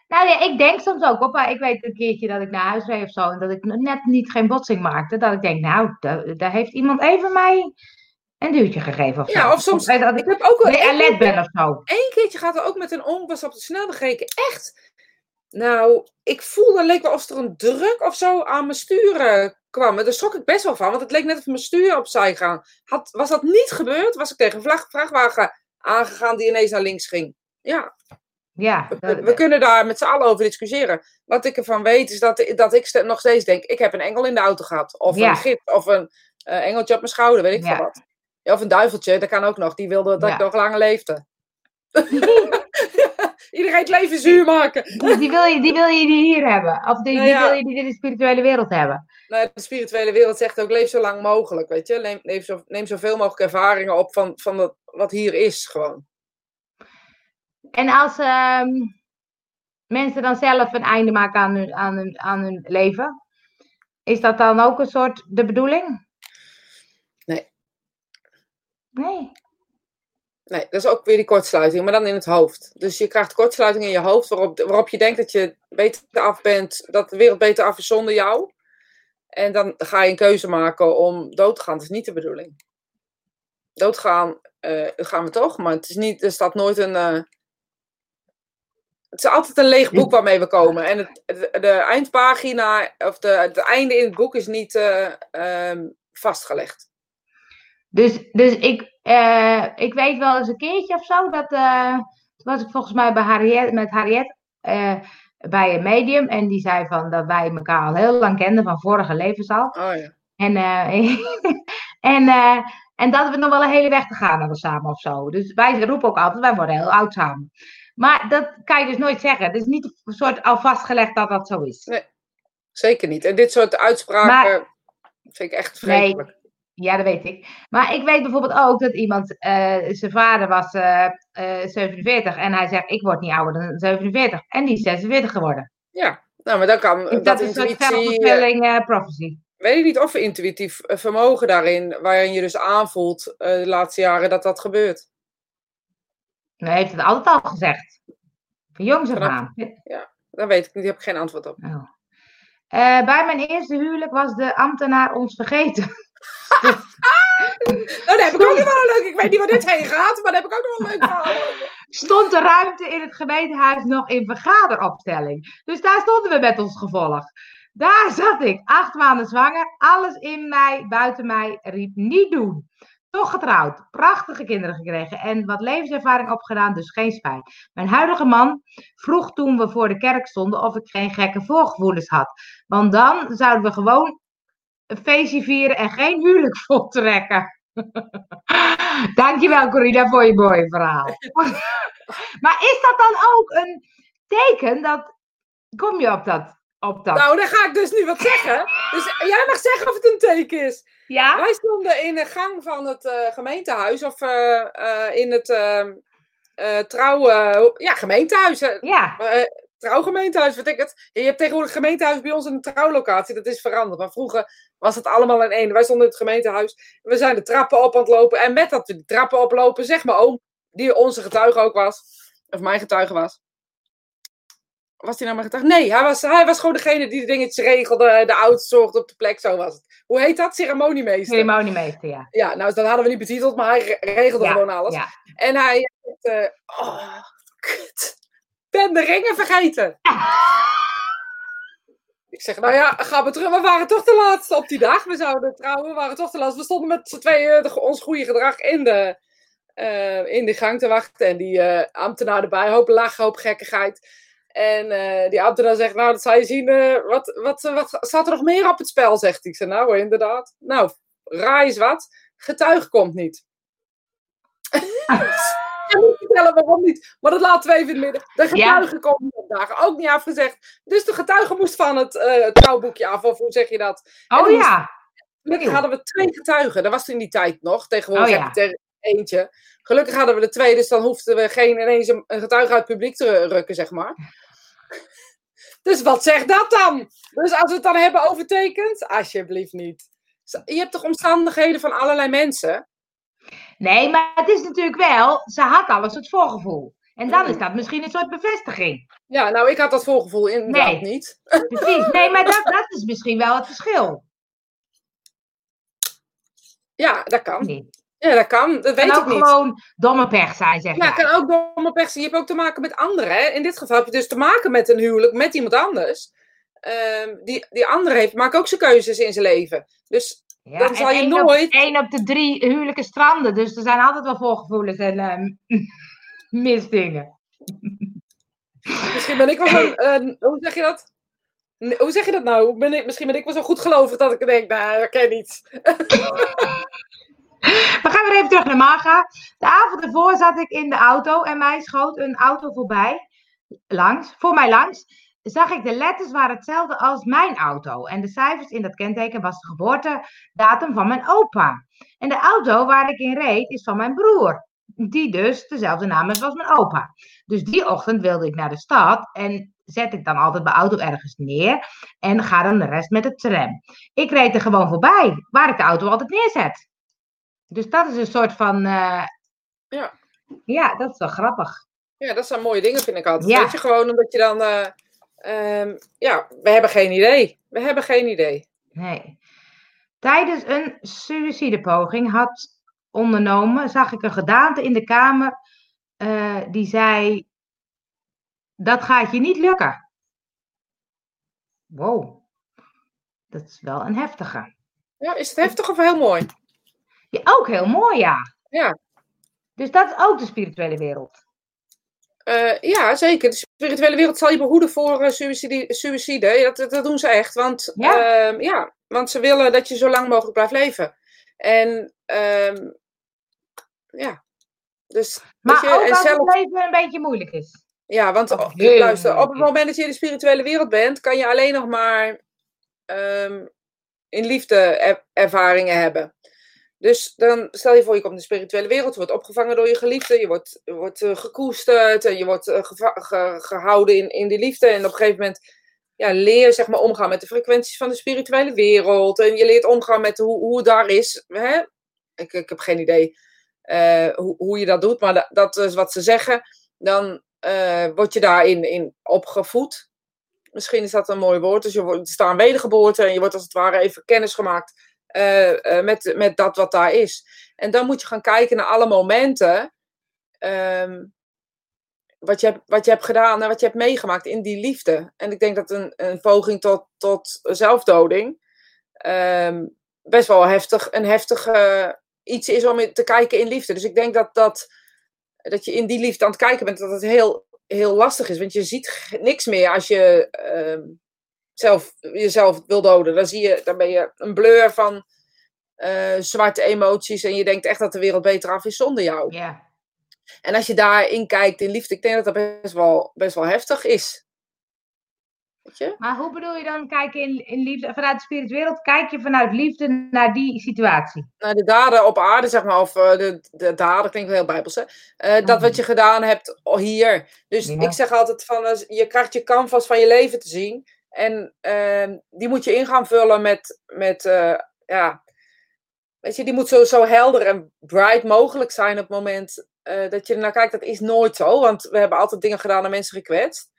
Nou ja, ik denk soms ook op. Ik weet een keertje dat ik naar huis reed of zo. En dat ik net niet geen botsing maakte. Dat ik denk, nou, da- daar heeft iemand even mij een duwtje gegeven of zo. Ja, of soms- dat Ik ik heb ook wel één alert ben of zo. Eén keertje gaat er ook met een oom, was op de snelweg gereden. Echt Nou, ik voelde, leek wel alsof er een druk of zo aan mijn sturen kwam. En daar schrok ik best wel van, want het leek net of mijn stuur opzij gaan. Had, was dat niet gebeurd, was ik tegen een vlag- vrachtwagen aangegaan die ineens naar links ging. Ja, Ja, we, dat- we kunnen daar met z'n allen over discussiëren. Wat ik ervan weet is dat, dat ik nog steeds denk, ik heb een engel in de auto gehad. Of Ja. een gids, of een eh, engeltje op mijn schouder, weet ik Ja. veel wat. Ja, of een duiveltje, dat kan ook nog. Die wilde dat ik nog langer leefde. Iedereen het leven zuur maken. Dus die wil, je, die wil je niet hier hebben. Of die, Nou die wil je niet in de spirituele wereld hebben. Nou, de spirituele wereld zegt ook, leef zo lang mogelijk, weet je. Neem, neem, zo, neem zoveel mogelijk ervaringen op van, van dat, wat hier is, gewoon. En als ehm, mensen dan zelf een einde maken aan hun, aan, hun, aan hun leven, is dat dan ook een soort de bedoeling? Nee. Nee. Nee, dat is ook weer die kortsluiting, maar dan in het hoofd. Dus je krijgt kortsluiting in je hoofd waarop, waarop je denkt dat je beter af bent, dat de wereld beter af is zonder jou. En dan ga je een keuze maken om dood te gaan. Dat is niet de bedoeling. Doodgaan eh, gaan we toch, maar het is niet, er staat nooit een. eh, het is altijd een leeg boek waarmee we komen. En het, de, de eindpagina, of de, het einde in het boek is niet eh, ehm, vastgelegd. Dus, dus ik, eh, ik weet wel eens een keertje of zo, dat, eh, toen was ik volgens mij bij Harriet, met Harriet eh, bij een medium. En die zei van dat wij elkaar al heel lang kenden, van vorige levens al. Oh ja. En, en, en dat we nog wel een hele weg te gaan hebben samen of zo. Dus wij roepen ook altijd, wij worden heel oud samen. Maar dat kan je dus nooit zeggen. Het is niet een soort al vastgelegd dat dat zo is. Zeker niet. En dit soort uitspraken vind ik echt Nee. Ja, dat weet ik. Maar ik weet bijvoorbeeld ook dat iemand, eh, zijn vader was eh, eh, 47 en hij zegt, ik word niet ouder dan 47. En die is 46 geworden. Ja, nou, maar dan kan Is dat, dat een soort intuïtie... eh, eh prophecy? weet ik niet of er intuïtief eh, vermogen daarin, waarin je dus aanvoelt eh, de laatste jaren dat dat gebeurt. Hij heeft het altijd al gezegd. Van jongs af aan. Dat weet ik niet, daar heb ik geen antwoord op. Oh. Eh, bij mijn eerste huwelijk was de ambtenaar ons vergeten. Nou, daar heb ik ook nog wel een leuk. Ik weet niet waar dit heen gaat, maar daar heb ik ook nog wel een leuk over. Stond de ruimte in het gemeentehuis nog in vergaderopstelling. Dus daar stonden we met ons gevolg. Daar zat ik, acht maanden zwanger. Alles in mij, buiten mij, riep niet doen. Toch getrouwd, prachtige kinderen gekregen en wat levenservaring opgedaan, dus geen spijt. Mijn huidige man vroeg toen we voor de kerk stonden of ik geen gekke voorgevoelens had. Want dan zouden we gewoon een feestje vieren en geen huwelijk voltrekken. Dankjewel Corina voor je mooie verhaal. maar is dat dan ook een teken dat... Kom je op dat? Op dat? Nou, dan ga ik dus nu wat zeggen. Dus jij mag zeggen of het een teken is. ja? Wij stonden in de gang van het eh, gemeentehuis, of eh, eh, in het ehm eh trouwen, ja, gemeentehuis. eh, Ja. eh, trouwgemeentehuis, weet ik het. Je hebt tegenwoordig gemeentehuis bij ons een trouwlocatie, dat is veranderd. Maar vroeger was het allemaal in één. Wij stonden in het gemeentehuis, we zijn de trappen op aan het lopen. En met dat we de trappen oplopen, zeg maar oom, die onze getuige ook was, of mijn getuige was. Was hij nou mijn getuige? Nee, hij was, hij was gewoon degene die de dingetjes regelde, de oudste zorgde op de plek, zo was het. Hoe heet dat? Ceremoniemeester. Ceremoniemeester, ja. Ja, nou, dat hadden we niet betiteld, maar hij re- regelde Ja, gewoon alles. ja. En hij eh, oh, kut. Ben de ringen vergeten. Ik zeg, nou ja, ga maar terug. We waren toch te laat op die dag. We zouden trouwen, we waren toch te laat. We stonden met z'n tweeën de- ons goede gedrag in de, eh, in de gang te wachten. En die eh, ambtenaar erbij, hoop lachen, hoop gekkigheid. En eh, die ambtenaar zegt, nou, dat zou je zien. eh, wat, wat, wat staat er nog meer op het spel, zegt hij. Ik zeg, nou, inderdaad. Nou, raai eens wat. Getuige komt niet. Kan niet vertellen waarom niet, maar dat laten we even in het midden. De getuige komt niet op dagen, ook niet afgezegd. Dus de getuige moest van het eh, trouwboekje af, of hoe zeg je dat? Oh ja. Gelukkig hadden we twee getuigen. Dat was in die tijd nog. Tegenwoordig Oh, ja. heb je er eentje. Gelukkig hadden we er twee, dus dan hoefden we geen ineens een, een getuige uit het publiek te rukken, zeg maar. Dus wat zegt dat dan? Dus als we het dan hebben overtekend, alsjeblieft niet. Je hebt toch omstandigheden van allerlei mensen? Nee, maar het is natuurlijk wel, ze had al een soort voorgevoel. En dan Mm. is dat misschien een soort bevestiging. Ja, nou, ik had dat voorgevoel inderdaad Nee. niet. Precies. Nee, maar dat, dat is misschien wel het verschil. Ja, dat kan. Nee. Ja, dat kan. Dat weet ik ook niet. gewoon domme pech zijn, zeg Ja, jij. kan ook domme pech zijn. Je hebt ook te maken met anderen. Hè? In dit geval heb je dus te maken met een huwelijk met iemand anders. Ehm, die, die andere heeft, maakt ook zijn keuzes in zijn leven. Dus Ja, dan zal je nooit- Op, één op de drie huwelijken stranden. Dus er zijn altijd wel voorgevoelens en ehm, misdingen. misschien ben ik wel zo'n... een- hoe zeg je dat? Hoe zeg je dat nou? Ben ik, misschien ben ik wel zo goed gelovig dat ik denk, nou, dat ken ik niet. We gaan weer even terug naar Maga. De avond ervoor zat ik in de auto en mij schoot een auto voorbij. Langs, voor mij langs. Zag ik de letters waren hetzelfde als mijn auto. En de cijfers in dat kenteken was de geboortedatum van mijn opa. En de auto waar ik in reed is van mijn broer. Die dus dezelfde naam heeft als mijn opa. Dus die ochtend wilde ik naar de stad en zet ik dan altijd mijn auto ergens neer. En ga dan de rest met de tram. Ik reed er gewoon voorbij, waar ik de auto altijd neerzet. Dus dat is een soort van. eh, Ja. Ja, dat is wel grappig. Ja, dat zijn mooie dingen, vind ik altijd. Ja. Weet je, gewoon omdat je dan... eh, ehm, ja, we hebben geen idee. We hebben geen idee. Nee. Tijdens een suïcidepoging had ondernomen, zag ik een gedaante in de kamer eh, die zei: Dat gaat je niet lukken. Wow, dat is wel een heftige. Ja, is het heftig of heel mooi? Ja, ook heel mooi, ja. Ja. Dus dat is ook de spirituele wereld. Eh, ja, zeker. De spirituele wereld zal je behoeden voor eh, suïcide. suïcide. Ja, Dat, dat doen ze echt. Want, Ja. ehm, ja, want ze willen dat je zo lang mogelijk blijft leven. En ehm, ja, dus. Maar je, ook en als zelf, het leven een beetje moeilijk is. ja, want oh, heel luister, op het moment dat je in de spirituele wereld bent, kan je alleen nog maar ehm, in liefde er- ervaringen hebben. Dus dan stel je voor, je komt in de spirituele wereld, je wordt opgevangen door je geliefde, je wordt, wordt eh, gekoesterd en je wordt eh, gehouden in, in die liefde. En op een gegeven moment ja, leer je zeg maar, omgaan met de frequenties van de spirituele wereld. En je leert omgaan met hoe, hoe het daar is. Hè? Ik, ik heb geen idee eh, hoe, hoe je dat doet, maar da- dat is wat ze zeggen. Dan word je daarin in opgevoed. Misschien is dat een mooi woord. Dus je wordt, een wedergeboorte en je wordt als het ware even kennis gemaakt eh, eh, met, met dat wat daar is. En dan moet je gaan kijken naar alle momenten. ehm, wat, je hebt, wat je hebt gedaan en wat je hebt meegemaakt in die liefde. En ik denk dat een, een poging tot, tot zelfdoding ehm, best wel heftig, een heftig eh, iets is om te kijken in liefde. Dus ik denk dat, dat, dat je in die liefde aan het kijken bent, dat het heel, heel lastig is. Want je ziet niks meer als je ehm, zelf, jezelf wil doden. Dan, zie je, dan ben je een blur van eh, zwarte emoties. En je denkt echt dat de wereld beter af is zonder jou. Ja. En als je daarin kijkt in liefde, ik denk dat dat best wel, best wel heftig is. Weet je? Maar hoe bedoel je dan kijken in, in liefde? Vanuit de spirituele wereld kijk je vanuit liefde naar die situatie. naar de daden op aarde, zeg maar, of eh, de, de daden, klinkt wel heel bijbels, hè? Eh, dat wat je gedaan hebt hier. Dus Ja. ik zeg altijd van, je krijgt je canvas van je leven te zien. En ehm, die moet je in gaan vullen met, met eh, ja, weet je, die moet zo, zo helder en bright mogelijk zijn op het moment eh, dat je ernaar kijkt. Dat is nooit zo, want we hebben altijd dingen gedaan en mensen gekwetst.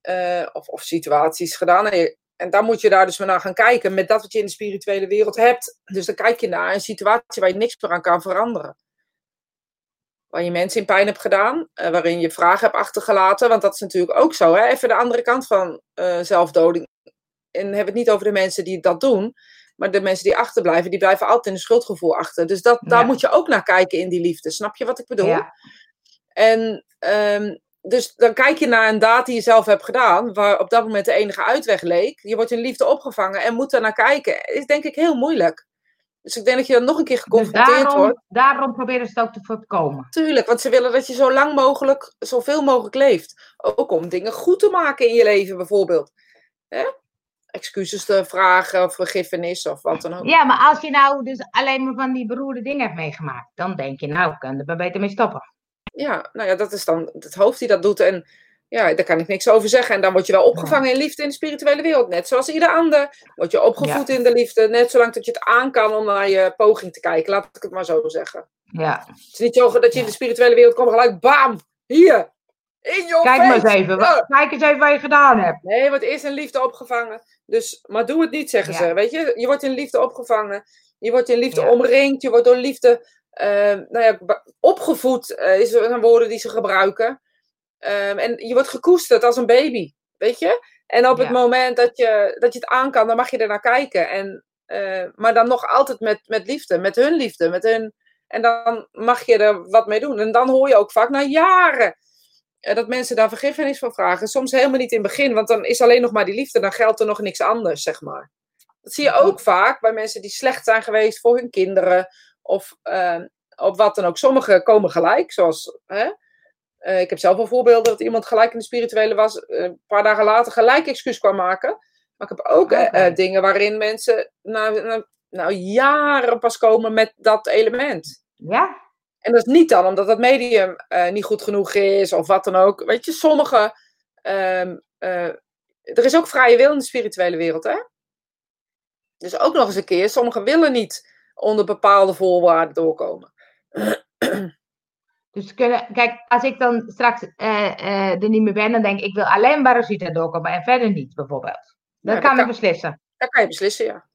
Eh, of, of situaties gedaan. En, je- en daar moet je daar dus naar gaan kijken met dat wat je in de spirituele wereld hebt. Dus dan kijk je naar een situatie waar je niks meer aan kan veranderen. Waar je mensen in pijn hebt gedaan, eh, waarin je vragen hebt achtergelaten. Want dat is natuurlijk ook zo. Hè? Even de andere kant van eh, zelfdoding. En hebben het niet over de mensen die dat doen. Maar de mensen die achterblijven, die blijven altijd in een schuldgevoel achter. Dus dat, daar Ja. moet je ook naar kijken in die liefde. Snap je wat ik bedoel? Ja. En ehm, dus dan kijk je naar een daad die je zelf hebt gedaan, waar op dat moment de enige uitweg leek. Je wordt in liefde opgevangen en moet daar naar kijken. Is denk ik heel moeilijk. Dus ik denk dat je dan nog een keer Dus geconfronteerd wordt. daarom, daarom proberen ze het ook te voorkomen. Tuurlijk, want ze willen dat je zo lang mogelijk, zoveel mogelijk leeft. Ook om dingen goed te maken in je leven, bijvoorbeeld. Hè? Excuses te vragen of vergiffenis of wat dan ook. Ja, maar als je nou dus alleen maar van die beroerde dingen hebt meegemaakt, dan denk je, nou, ik kan er beter mee stoppen. Ja, nou ja, dat is dan het hoofd die dat doet. En ja, daar kan ik niks over zeggen. En dan word je wel opgevangen in liefde in de spirituele wereld. Net zoals ieder ander. Word je opgevoed in de liefde. Net zolang dat je het aan kan om naar je poging te kijken. Laat ik het maar zo zeggen. Ja. Het is niet zo dat je in de spirituele wereld komt gelijk, bam, hier, in je Kijk maar eens even. Ja. Kijk eens even wat je gedaan hebt. Nee, wordt eerst in liefde opgevangen. Dus, maar doe het niet, zeggen Ja. ze. Weet je, je wordt in liefde opgevangen. Je wordt in liefde omringd. Je wordt door liefde Ehm, nou ja, opgevoed eh, is een woorden die ze gebruiken. Ehm, en je wordt gekoesterd als een baby, weet je? En op het moment dat je, dat je het aan kan, dan mag je er naar kijken. En, eh, maar dan nog altijd met, met liefde, met hun liefde. Met hun, en dan mag je er wat mee doen. En dan hoor je ook vaak na jaren eh, dat mensen daar vergiffenis voor vragen. Soms helemaal niet in het begin, want dan is alleen nog maar die liefde. Dan geldt er nog niks anders, zeg maar. Dat zie je ook vaak bij mensen die slecht zijn geweest voor hun kinderen. Of eh, op wat dan ook. Sommigen komen gelijk, zoals... Hè? Eh, ik heb zelf wel voorbeelden dat iemand gelijk in de spirituele was. eh, een paar dagen later gelijk excuus kwam maken. Maar ik heb ook eh, dingen waarin mensen na, na, nou, jaren pas komen met dat element. Ja? En dat is niet dan omdat dat medium niet goed genoeg is of wat dan ook. Weet je, sommige. ehm, eh, er is ook vrije wil in de spirituele wereld, hè? Dus ook nog eens een keer, sommigen willen niet onder bepaalde voorwaarden doorkomen. Dus kunnen, kijk, als ik dan straks eh, eh, er niet meer ben, dan denk ik, ik wil alleen bij Rosita doorkomen en verder niet, bijvoorbeeld. Dat Ja, kan ik beslissen. Dat kan je beslissen, ja.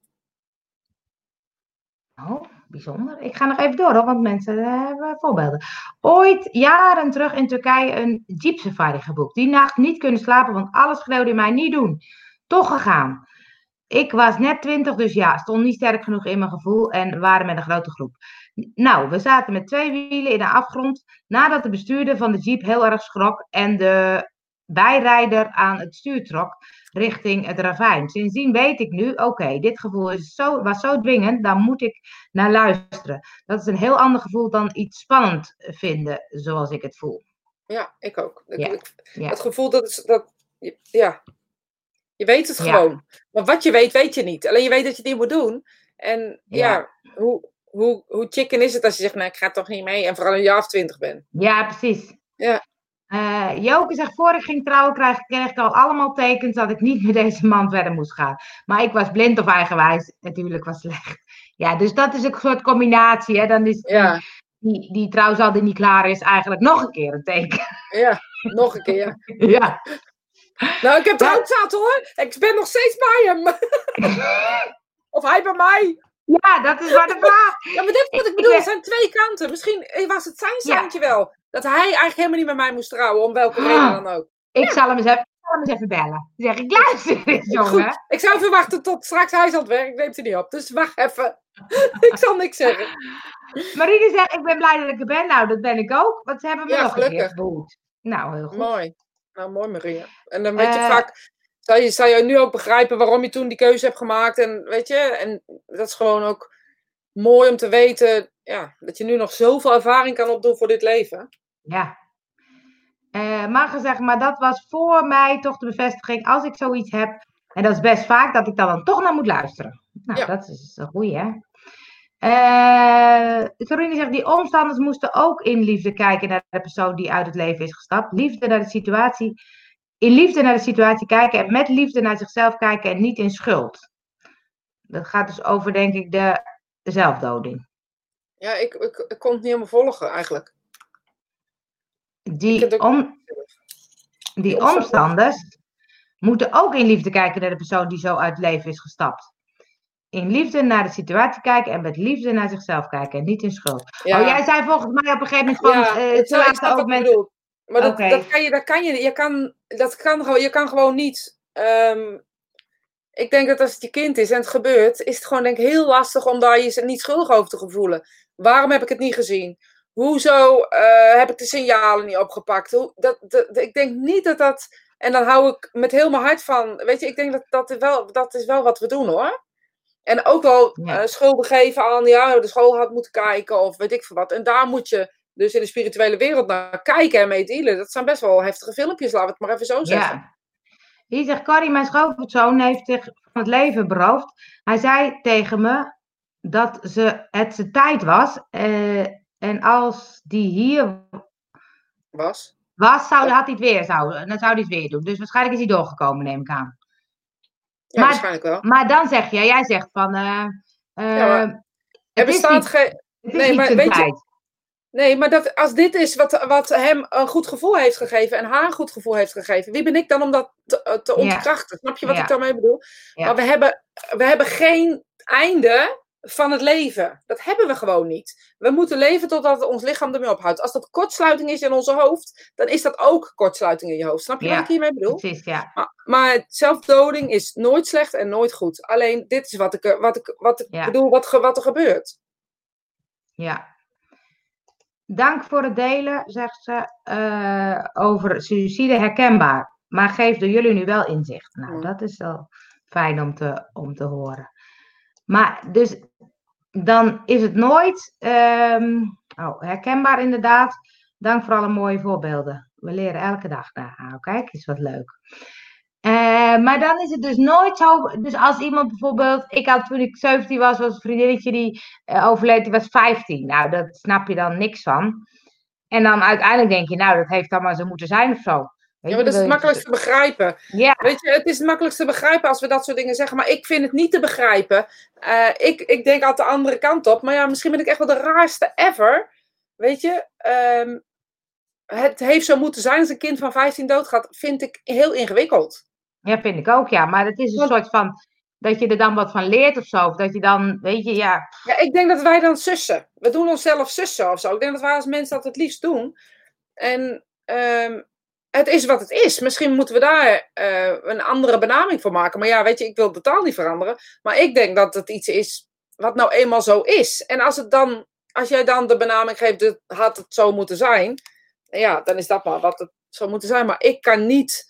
Oh, bijzonder. Ik ga nog even door, hoor, want mensen eh, hebben voorbeelden. Ooit, jaren terug in Turkije, een jeep safari geboekt. Die nacht niet kunnen slapen, want alles schreeuwde in mij niet doen. Toch gegaan. Ik was net twintig, dus ja, stond niet sterk genoeg in mijn gevoel en waren met een grote groep. Nou, we zaten met twee wielen in de afgrond nadat de bestuurder van de jeep heel erg schrok en de bijrijder aan het stuur trok richting het ravijn. Sindsdien weet ik nu, oké, dit gevoel is zo, was zo dwingend, daar moet ik naar luisteren. Dat is een heel ander gevoel dan iets spannend vinden, zoals ik het voel. Ja, ik ook. Ik- Ja, ik- ja. Het gevoel dat, is, dat ja, je weet het Ja. gewoon. Maar wat je weet, weet je niet. Alleen je weet dat je het niet moet doen. En Ja. hoe, hoe, hoe chicken is het als je zegt, nou, ik ga toch niet mee. En vooral een jaar of twintig ben. Ja, precies. Ja. Eh, Joke zegt, voor ik ging trouwen kreeg, kreeg ik al allemaal tekens dat ik niet met deze man verder moest gaan. Maar ik was blind of eigenwijs. Natuurlijk was slecht. Ja, dus dat is een soort combinatie. Hè? Dan is die, Ja, die, die trouwens al die niet klaar is, eigenlijk nog een keer een teken. ja. nog een keer. ja. Nou, ik heb het ook zat hoor. Ik ben nog steeds bij hem. of hij bij mij. Ja, dat is maar de vraag. Ja, maar dit is wat ik bedoel. Er zijn twee kanten. Misschien eh, was het zijn Ja. seintje wel. Dat hij eigenlijk helemaal niet met mij moest trouwen. Om welke Ah. reden dan ook. Ik zal hem eens even, ik zal hem eens even bellen. Dan zeg ik, luister eens, jongen. Goed, ik zou even wachten tot straks hij is aan het werk. Ik neem het niet op. Dus wacht even. ik zal niks zeggen. Marine zegt, ik ben blij dat ik er ben. Nou, dat ben ik ook. Want ze hebben me Ja, nog een keer gelukkig. gehoord. Nou, heel goed. Mooi. Nou, mooi Maria. En dan weet je Eh. vaak... Zou je, zou je nu ook begrijpen waarom je toen die keuze hebt gemaakt. En weet je, en dat is gewoon ook mooi om te weten... Ja, dat je nu nog zoveel ervaring kan opdoen voor dit leven. Ja. Eh maar gezegd, maar dat was voor mij toch de bevestiging. Als ik zoiets heb, en dat is best vaak, dat ik dan, dan toch naar moet luisteren. Nou, Ja. dat is een goeie, hè? Eh Corine zegt, die omstanders moesten ook in liefde kijken naar de persoon die uit het leven is gestapt. Liefde naar de situatie, in liefde naar de situatie kijken en met liefde naar zichzelf kijken en niet in schuld. Dat gaat dus over, denk ik, de zelfdoding. Ja, ik, ik, ik kon het niet helemaal volgen eigenlijk. Die, om, die omstanders. moeten ook in liefde kijken naar de persoon die zo uit het leven is gestapt. In liefde naar de situatie kijken en met liefde naar zichzelf kijken en niet in schuld. Ja. Oh, jij zei volgens mij op een gegeven moment van, ja, ook. Maar dat, dat kan je, dat kan je, je kan, dat kan gewoon, je kan gewoon niet. ehm, ik denk dat als het je kind is en het gebeurt, is het gewoon denk ik heel lastig om daar je niet schuldig over te gevoelen. Waarom heb ik het niet gezien? Hoezo eh, heb ik de signalen niet opgepakt? Hoe, dat, dat, ik denk niet dat dat. En dan hou ik met heel mijn hart van. Weet je, ik denk dat dat is wel, dat is wel wat we doen hoor. En ook wel Ja. eh, schulden geven aan, ja, de school had moeten kijken of weet ik veel wat. En daar moet je dus in de spirituele wereld naar kijken en mee dealen. Dat zijn best wel heftige filmpjes, laten we het maar even zo zeggen. Ja. Hier zegt Corrie, mijn schoonzoon heeft zich van het leven beroofd. Hij zei tegen me dat ze, het zijn tijd was. eh, en als die hier Was. was, zou, had hij het weer, zou, dan zou hij het weer doen. Dus waarschijnlijk is hij doorgekomen, neem ik aan. Ja, Maar- waarschijnlijk wel. Maar dan zeg je, jij zegt van. Ja, maar het Er bestaat geen. nee, maar weet je- tijd. Nee, maar dat, als dit is wat, wat hem een goed gevoel heeft gegeven en haar een goed gevoel heeft gegeven, wie ben ik dan om dat te, eh, Ja. ontkrachten? Snap je wat Ja. ik daarmee bedoel? Ja. Maar we hebben, we hebben geen einde van het leven. Dat hebben we gewoon niet. We moeten leven totdat ons lichaam ermee ophoudt. Als dat kortsluiting is in onze hoofd, dan is dat ook kortsluiting in je hoofd. Snap je wat ik hiermee bedoel? Precies, ja. Maar, maar zelfdoding is nooit slecht en nooit goed. Alleen dit is wat ik, wat ik, wat ik bedoel, wat, ge- wat er gebeurt. Ja. Dank voor het delen, zegt ze, eh, over suïcide herkenbaar. Maar geeft door jullie nu wel inzicht. Nou, dat is wel fijn om te, om te horen. Maar dus dan is het nooit ehm, oh, herkenbaar inderdaad. Dank voor alle mooie voorbeelden. We leren elke dag. Nou, kijk, is wat leuk. Eh, maar dan is het dus nooit zo. Dus als iemand bijvoorbeeld. Ik had toen ik 17 was, was een vriendinnetje die eh, overleed, die was 15. Nou, daar snap je dan niks van. En dan uiteindelijk denk je, nou, dat heeft dan maar zo moeten zijn of zo. Weet Ja, maar dat is het wil je- makkelijkst te begrijpen. Ja, Weet je, het is het makkelijkst te begrijpen als we dat soort dingen zeggen. Maar ik vind het niet te begrijpen. Eh, ik, ik denk altijd de andere kant op. Maar ja, misschien ben ik echt wel de raarste ever. Weet je, ehm, het heeft zo moeten zijn als een kind van 15 doodgaat. Vind ik heel ingewikkeld. Ja, vind ik ook, ja. Maar het is een soort van. Dat je er dan wat van leert of zo. Of dat je dan, weet je, ja. Ja, ik denk dat wij dan sussen. We doen onszelf sussen of zo. Ik denk dat wij als mensen dat het liefst doen. En ehm, het is wat het is. Misschien moeten we daar eh, een andere benaming voor maken. Maar ja, weet je, ik wil het totaal niet veranderen. Maar ik denk dat het iets is wat nou eenmaal zo is. En als, het dan, als jij dan de benaming geeft, dit had het zo moeten zijn. Ja, dan is dat maar wat het zou moeten zijn. Maar ik kan niet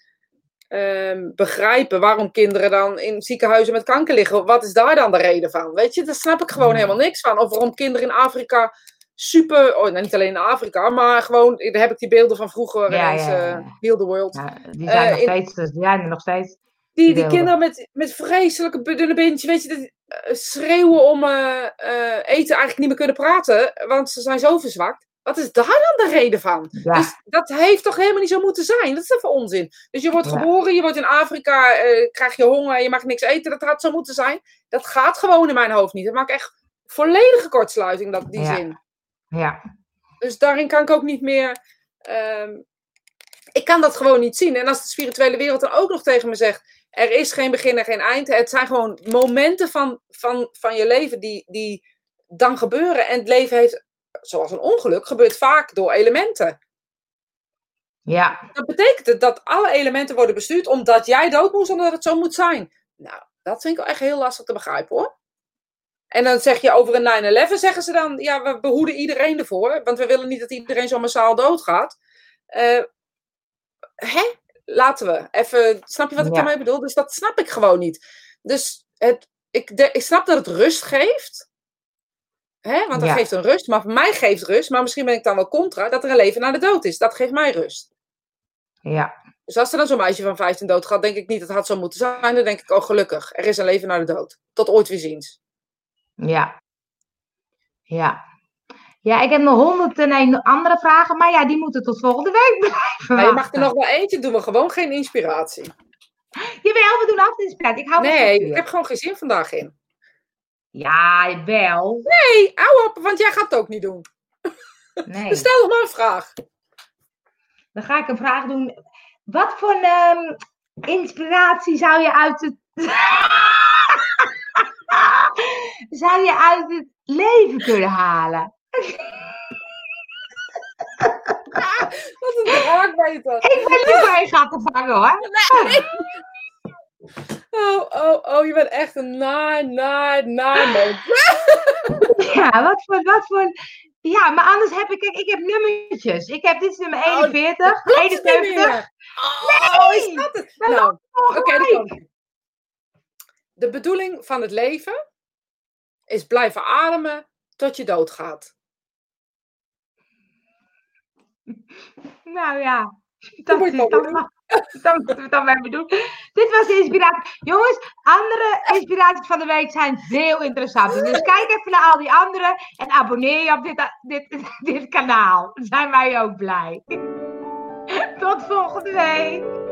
ehm, begrijpen waarom kinderen dan in ziekenhuizen met kanker liggen. Wat is daar dan de reden van? Weet je, daar snap ik gewoon Ja. helemaal niks van. Of waarom kinderen in Afrika super. Oh, nou, niet alleen in Afrika, maar gewoon. Daar heb ik die beelden van vroeger. Ja, ineens, ja, ja, eh, the World. ja die zijn Eh, nog steeds. dus Die zijn er nog steeds. Die, die beelden. kinderen met, met vreselijke dunne beentjes, weet je, dat, eh, schreeuwen om eh, eh, eten eigenlijk niet meer kunnen praten, want ze zijn zo verzwakt. Wat is daar dan de reden van? Ja, Dus dat heeft toch helemaal niet zo moeten zijn? Dat is even onzin. Dus je wordt Ja. geboren, je wordt in Afrika, eh, krijg je honger, je mag niks eten, dat had zo moeten zijn. Dat gaat gewoon in mijn hoofd niet. Dat maakt echt volledige kortsluiting, dat, die Ja. zin. ja. Dus daarin kan ik ook niet meer. ehm, ik kan dat gewoon niet zien. En als de spirituele wereld dan ook nog tegen me zegt: er is geen begin en geen eind. Het zijn gewoon momenten van, van, van je leven die, die dan gebeuren. En het leven heeft, zoals een ongeluk, gebeurt vaak door elementen. ja. Dat betekent dat alle elementen worden bestuurd omdat jij dood moest, omdat het zo moet zijn. Nou, dat vind ik wel echt heel lastig te begrijpen hoor. En dan zeg je over een 9-11, zeggen ze dan, ja, we behoeden iedereen ervoor, want we willen niet dat iedereen zo massaal doodgaat. Eh hè? Laten we. Even, snap je wat ik Ja. daarmee bedoel? Dus dat snap ik gewoon niet. Dus het, ik, de- ik snap dat het rust geeft. Hè? Want dat Ja. geeft een rust. Maar voor mij geeft rust. Maar misschien ben ik dan wel contra. Dat er een leven na de dood is. Dat geeft mij rust. Ja, Dus als er dan zo'n meisje van 15 dood gaat, denk ik niet dat het had zo moeten zijn. Dan denk ik, oh gelukkig, er is een leven na de dood. Tot ooit weer ziens. ja. Ja. Ja, ik heb nog honderd en een andere vragen, maar ja, die moeten tot volgende week blijven Maar je mag er nog wel eentje, doen we gewoon geen inspiratie. Jawel, we doen altijd inspiratie. Ik hou Nee, ik heb gewoon geen zin vandaag in. Ja, wel. Nee, hou op, want jij gaat het ook niet doen. Nee. Dus stel nog maar een vraag. Dan ga ik een vraag doen. Wat voor ehm, inspiratie zou je uit het. zou je uit het leven kunnen halen? Wat een draak ben je toch? Ik ben niet bij gaat te vangen hoor. Oh, oh, oh, je bent echt een naar, naar, naar. Ja, wat voor, wat voor. Ja, maar anders heb ik, kijk, ik heb nummertjes. Ik heb, dit is nummer Oh, 41, Klopt het niet 71. meer? Oh, is dat het? Nou, oké, dat kan. De bedoeling van het leven is blijven ademen tot je doodgaat. Nou ja, dat je dan moeten we het dan maar doen. Dit was de inspiratie. Jongens, andere inspiraties van de week zijn veel interessanter. Dus kijk even naar al die andere en abonneer je op dit, dit, dit kanaal. Dan zijn wij ook blij. Tot volgende week.